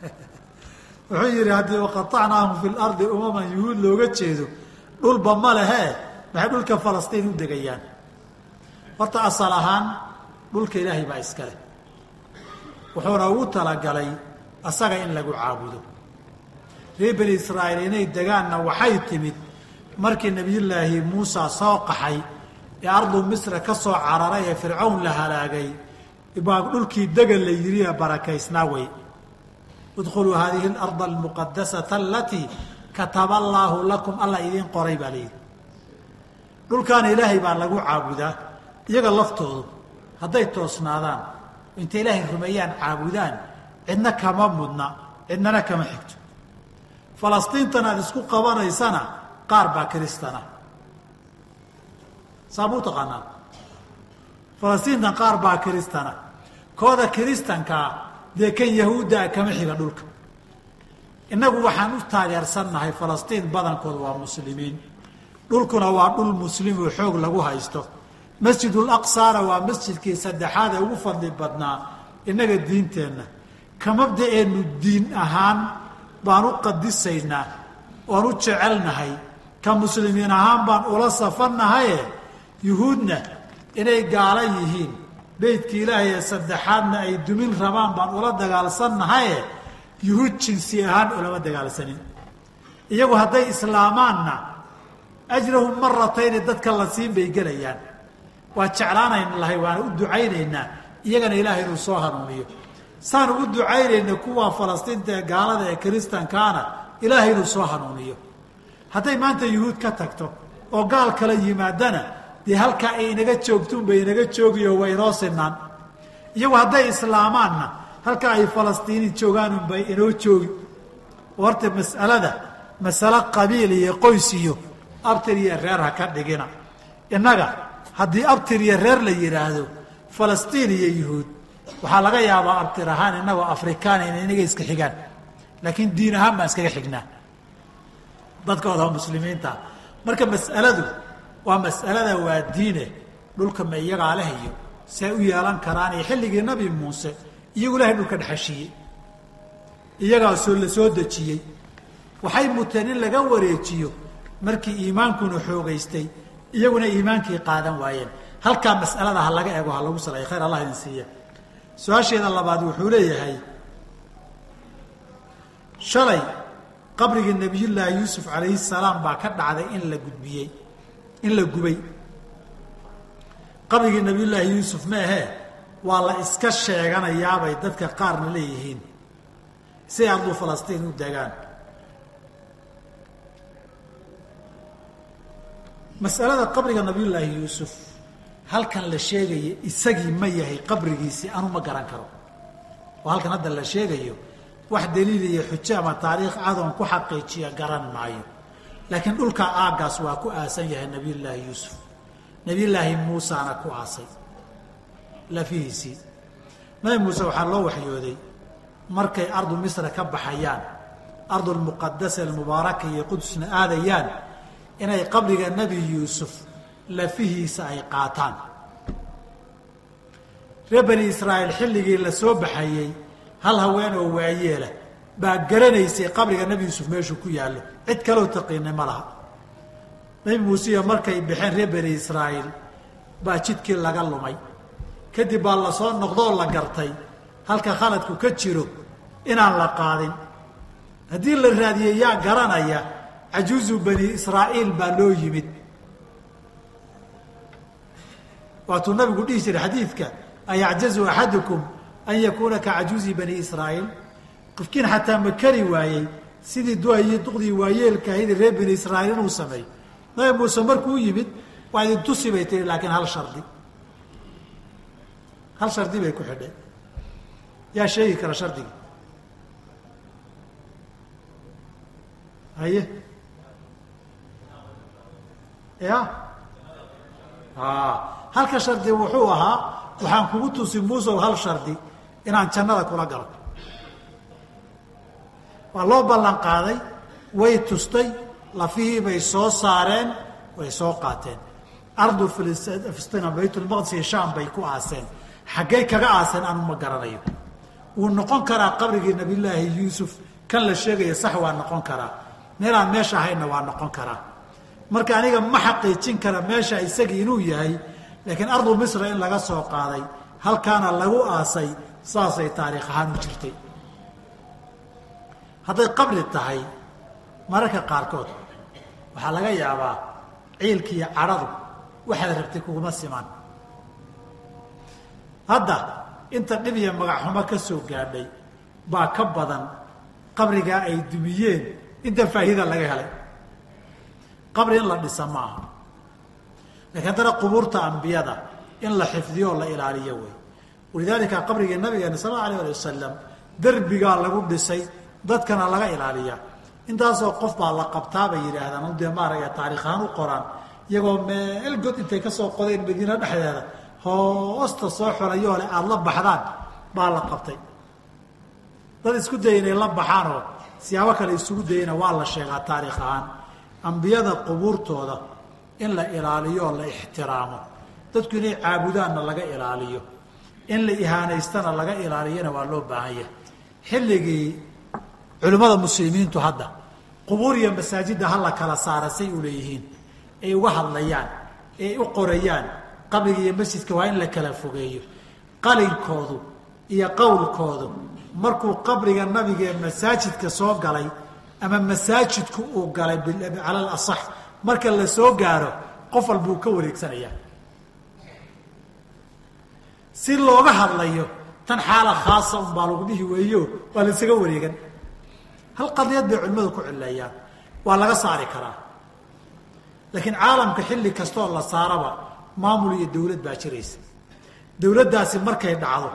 wuxuu yihi haddii waqaطacnaahum fi اlardi umaman yuhuud looga jeedo dhulba ma lehe maxay dhulka falastiin u degayaan horta asal ahaan dhulka ilaahay baa iska leh wuxuuna ugu talagalay asaga in lagu caabudo reer bani israa'iil inay degaanna waxay timid markii nebiyullaahi muusa soo qaxay ee ardu misra ka soo cararay ee fircawn la halaagay baa dhulkii degan la yidhi ee barakaysnaa wey. Idkhuluu haadihi alarda almuqadasata alatii kataba allaahu lakum alla idiin qoray baa layidhi dhulkaana ilaahay baa lagu caabudaa iyaga laftoodu hadday toosnaadaan intay ilaahay rumeeyaan caabudaan cidna kama mudna cidnana kama xigto. Falastiintan aad isku qabanaysana qaar baa kiristana. Saabuu taqaanaa? Falastiintan qaar baa kiristana. Kooda kiristankaa dee kan yahuuddaa kama xiga dhulka. Innagu waxaan u taageersannahay falastiin badankood waa muslimiin. Dhulkuna waa dhul muslim oo xoog lagu haysto. Masjidul aqsaana waa masjidkii saddexaad ee ugu fadli badnaa innaga diinteenna. Ka mabda'eennu diin ahaan baan u qadisaynaa oan u jecelnahay ka muslimiin ahaan baan ula safannahaye yuhuudna inay gaala yihiin. Beydkii ilaahay ee saddexaadna ay dumin rabaan baan ula dagaalsannahaye yuhuud jinsi ahaan ulama dagaalsanin. Iyagu hadday islaamaanna ajrahum maratayni dadka la siin bay gelayaan. Waa jeclaanayn lahay waana u ducaynaynaa iyagana ilaahay inuu soo hanuuniyo. Saan ugu ducaynayna kuwa falastiinta ee gaalada ee kiristankaana ilaahay inuu soo hanuuniyo hadday maanta yuhuud ka tagto oo gaal kala yimaadana dee halkaa ay inaga joogtuunbay inaga joogiyo waa inoo sinaan. Iyagu hadday islaamaanna halkaa ay falastiini joogaanunbay inoo joogi. Oo mas'alada masalo qabiil iyo qoys iyo abtir iyo reer ha ka dhigina. Innaga haddii abtir iyo reer la yidhaahdo falastiin iyo yuhuud waxaa laga yaabaa abtir ahaan innagoo afrikaana inay inaga iska xigaan. Laakiin diin ahaan baan iskaga xignaa dadkooda muslimiinta. Marka mas'aladu waa mas'alada waa diine dhulka ma iyagaa leh iyo see u yeelan karaan iyo xilligii nabi muuse iyagu ilahay dhulka dhexashiiyey iyagaa soo la soo dejiyey. Waxay muteen in laga wareejiyo markii iimaankuna xoogaystay iyaguna iimaankii qaadan waayeen. Halkaa mas'alada ha laga eego ha lagu salay khayr allah idin siiya. Su'aasheeda labaad wuxuu leeyahay shalay qabrigii nabiyullaahi yuusuf calayhi salaam baa ka dhacday in la gudbiyey in la gubay. Qabrigii nabiyullaahi yuusuf ma ahee waa la iska sheeganayaabay dadka qaarna leeyihiin. Si arduu falastiin u degaan. Mas'alada qabriga nabiyullaahi yuusuf halkan la sheegaya isagii ma yahay qabrigiisii anu ma garan karo. Oo halkan hadda la sheegayo wax daliil iyo xujo ama taariikh cadoon ku xaqiijiya garan maayo. Laakiin dhulka aaggaas waa ku aasan yahay nabiyullaahi yuusuf. Nabiyullaahi muusana ku aasay. Lafihiisii. Nabi muuse waxaa loo waxyooday markay ardu misra ka baxayaan ardulmuqadasa almubaaraka iyo qudusna aadayaan inay qabriga nebi yuusuf lafihiisa ay qaataan. Reer bani israa'iil xilligii la soo baxayey hal haween oo waayeela baa garanaysay qabriga nebi yuusuf meeshuu ku yaallo. Cid kaloo taqiinay ma laha. Nebi muuseiyo markay baxeen reer bani israa'iil baa jidkii laga lumay. Kadib baa la soo noqdoo la gartay. Halka khaladku ka jiro inaan la qaadin. Haddii la raadiyey yaa garanaya cajuuzu bani israa'iil baa loo yimid. Waatuu nabigu dhihi jiray xadiidka ayacjazu axadukum an yakuuna ka cajuuzi bani israa'iil. Qofkiin xataa ma kari waayey sidii duhayii duqdii waayeelka ahayd reer bani israa'iil inuu sameeyo nabi muuse markuu yimid waa idin tusi bay tihi laakiin hal shardi. Hal shardi bay ku xidhay. Yaa sheegi kara shardigii. Haye. Ya halka shardi wuxuu ahaa waxaan kugu tusi muusow hal shardi inaan jannada kula galo. Waa loo ballan qaaday way tustay lafihii bay soo saareen way soo qaateen. Ardu filistina baytulmaqdis iyo shaam bay ku aaseen. Xaggay kaga aaseen anu ma garanayo wuu noqon karaa qabrigii nabiyullaahi yuusuf. Kan la sheegaya sax waa noqon karaa. Meelaan meesha ahaynna waa noqon karaa. Marka aniga ma xaqiijin kara meesha isagii inuu yahay laakiin ardu misra in laga soo qaaday halkaana lagu aasay saasay taariikh ahaan u jirtay. Hadday qabri tahay mararka qaarkood waxaa laga yaabaa ciilkiiyo cadhadu waxaad rabtay kuguma siman. Hadda inta dhib iyo magacxumo ka soo gaadhay baa ka badan qabrigaa ay dumiyeen inta faa'iida laga helay. Qabri in la dhisa maaha. Lakiin haddana qubuurta ambiyada in la xifdiyo oo la ilaaliyo wey walidaalika qabrigii nabigeena sal alla alayh ali wasalam derbigaa lagu dhisay dadkana laga ilaaliya intaasoo qof baa la qabtaa bay yidhaahdaan. Dee maaraya taariikhaan u qoraan. Iyagoo meel god intay ka soo qodeen madiina dhexdeeda hoosta soo xolayo le aada la baxdaan baa la qabtay. Dad isku daya inay la baxaanoo siyaabo kale isugu dayana waa la sheegaa taariikh ahaan ambiyada qubuurtooda in la ilaaliyo oo la ixtiraamo. Dadku inay caabudaanna laga ilaaliyo in la ihaanaystana laga ilaaliyana waa loo baahan yahay. Xilligii culimmada muslimiintu hadda qubuur iyo masaajidda ha la kala saara say u leeyihiin. Ay uga hadlayaan ay u qorayaan qabriga iyo masjidka waa in la kala fogeeyo. Qalinkoodu iyo qowlkoodu markuu qabriga nabiga ee masaajidka soo galay ama masaajidku uu galay cala alasax marka la soo gaaro qof walbuu ka wareegsanayaa si looga hadlayo tan xaala khaasa unbaa lagu dhihi weeyo waa la isaga wareegan. Hal qadiyad bay culimmadu ku cileeyaan waa laga saari karaa. Laakiin caalamka xilli kastooo la saaraba maamul iyo dawlad baa jiraysa. Dawladdaasi markay dhacdo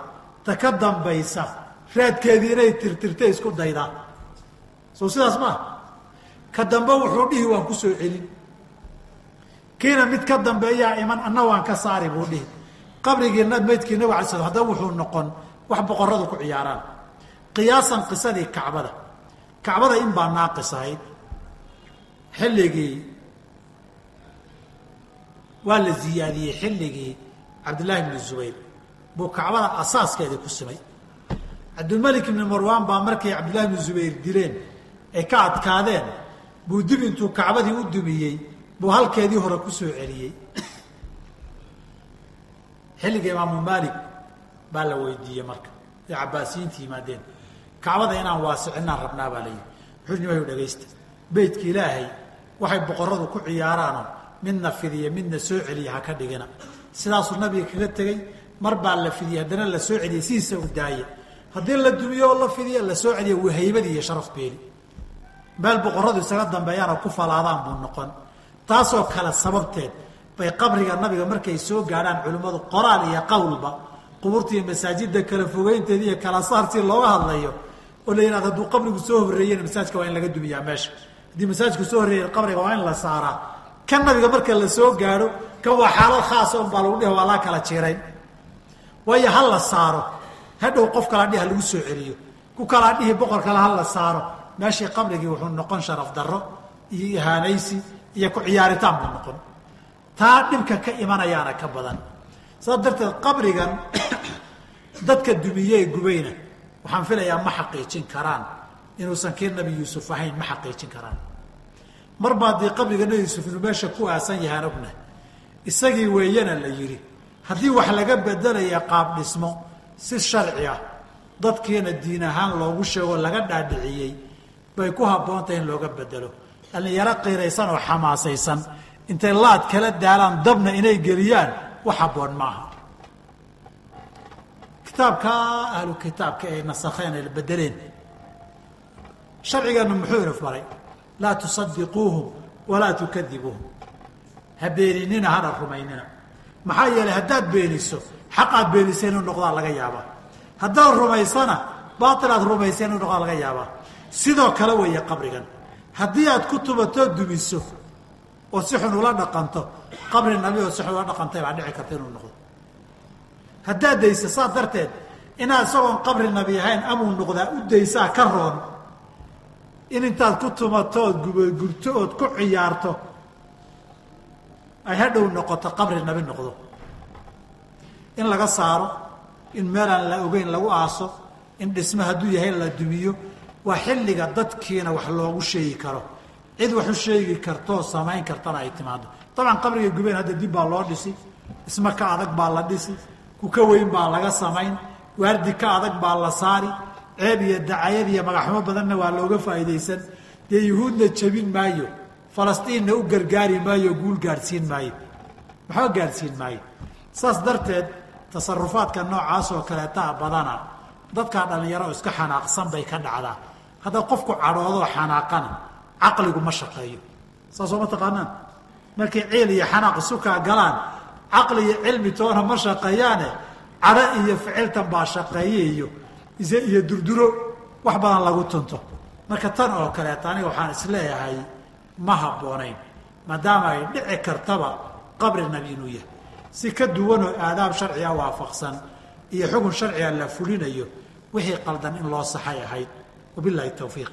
ta ka dambaysa raadkeedii inay tirtirta isku daydaa soo sidaas maaha ka dambe wuxuu dhihi waan ku soo celin. Kiina mid ka dambeeyaa iman anna waan ka saari buu dhihi qabrigii maydkii nabig alay slam haddaba wuxuu noqon wax boqoradu ku ciyaaraan. Qiyaasan qisadii kacbada. Kacbada in baa naaqis ahayd xilligii waa la ziyaadiyey xilligii cabdillaahi bni zubayr. Buu kacbada asaaskeedii ku simay. Cabdilmalik ibni marwaan baa markay cabdillahi bni zubayr dileen ay ka adkaadeen buu dib intuu kacbadii u dumiyey buu halkeedii hore ku soo celiyey xilliga imaamu maalik baa la weydiiyey marka. Ee cabaasiyiinta yimaadeen. Kacbada inaan waasicinaan rabnaa baa layidhi wuxuu nimayu dhegaysta beytka ilaahay waxay boqoradu ku ciyaaraanoo midna fidiya midna soo celiya ha ka dhigina. Sidaasuu nabiga kaga tegey. Mar baa la fidiyey haddana la soo celiyey u daaye haddii la dumiyo oo la fidiya la celiya wahaybadii iyo sharaf beeli. Meel boqoradu isaga dambeeyaana ku falaadaan buu noqon. Taasoo kale sababteed bay qabriga nabiga markay soo gaadhaan culimmadu qoraal iyo qowlba qubuurta iyo masaajida kala fogeynteeda iyo kala saartii looga hadlayo oo la hadduu qabrigu soo horreeyena masaajka waa in laga dumiyaa meesha. Haddii masaajku soo horreeya qabriga waa in la saaraa kan nabiga marka la gaadho kan waa xaalad khaasa un baa lagu dhihi waa laa kala jiirayn. Waayo ha la saaro. Hadhow qof kalaa dhihi ha lagu soo celiyo. Ku kalaa dhihi boqor kale ha la saaro. Meeshii qabrigii wuxuu noqon sharaf iyo ihaanaysi iyo ku ciyaaritaan buu noqon taa dhibka ka imanayaana ka badan. Saas darteed qabrigan dadka dumiye ee gubayna waxaan filayaa ma xaqiijin karaan inuusan kii nabi yuusuf ahayn ma xaqiijin karaan. Marba haddii qabriga nabi yuusuf inuu meesha ku aasan yahaan ogna. Isagii weeyana la yidhi haddii wax laga bedelaya qaab dhismo si sharci ah dadkiina diin ahaan loogu sheegoo laga dhaadhiciyey bay ku habboontahay in looga bedelo dhallinyaro qiiraysan oo xamaasaysan intay laad kala daalaan dabna inay geliyaan wax habboon maaha. Kitaabka ahlu kitaabka ay nasakheen ay bedeleen sharcigeenu muxuu ina faray laa tusadiquuhum walaa tukadibuuhum ha beeninina hana rumaynina. Maxaa yeelay haddaad beeniso xaq aad beenisa inuu noqdaa laga yaabaa. Haddaad rumaysana baail aad rumaysa inuu noqdaa laga yaabaa. Sidoo kale weeye qabrigan. Haddii aad ku tubatoo dumiso oo si xun ula dhaqanto qabri nabi oo si xun ula dhaqantay baa dhici karta inuu noqdo. Haddaad dayso saas darteed inaad isagoon qabri nabi ahayn amuu noqdaa u daysaa ka roon. In intaad ku tumato ood gubagubto ood ku ciyaarto ay hadhow noqoto qabri nabi noqdo. In laga saaro in meelaan la ogeyn lagu aaso in dhisme hadduu yahay la dumiyo waa xilliga dadkiina wax loogu sheegi karo cid wax u sheegi kartoo samayn kartana ay timaado dabcan qabriga gubeen hadda dib baa loo dhisi dhismo ka adag baa la dhisi ku ka weyn baa laga samayn waardi ka adag baa la saari ceeb iyo dacayad iyo magaxumo badanna waa looga faa'iidaysan dee yuhuudna jebin maayo falastiinna u gargaari maayo guul gaadhsiin maayo maxba gaadhsiin maayo. Saas darteed tasarufaadka noocaas oo kaleetaa badana dadkaa dhallinyaro iska xanaaqsan bay ka dhacdaa. Hadda qofku cadhoodoo xanaaqana caqligu ma shaqeeyo. Saasoo ma taqaanaan? Markay ciil iyo xanaaq isukaa galaan caqli iyo cilmi toona ma shaqeeyaane cadho iyo ficiltan baa shaqeeye iyo ise iyo durduro wax badan lagu tunto. Marka tan oo kaleeta aniga waxaan is leeyahay ma habboonayn maadaama ay dhici kartaba qabri nabi inuu yahay. Si ka duwanoo aadaab sharciga waafaqsan iyo xukun sharciga la fulinayo wixii qaldan in loo saxay ahayd. Wabilahi tawfiiq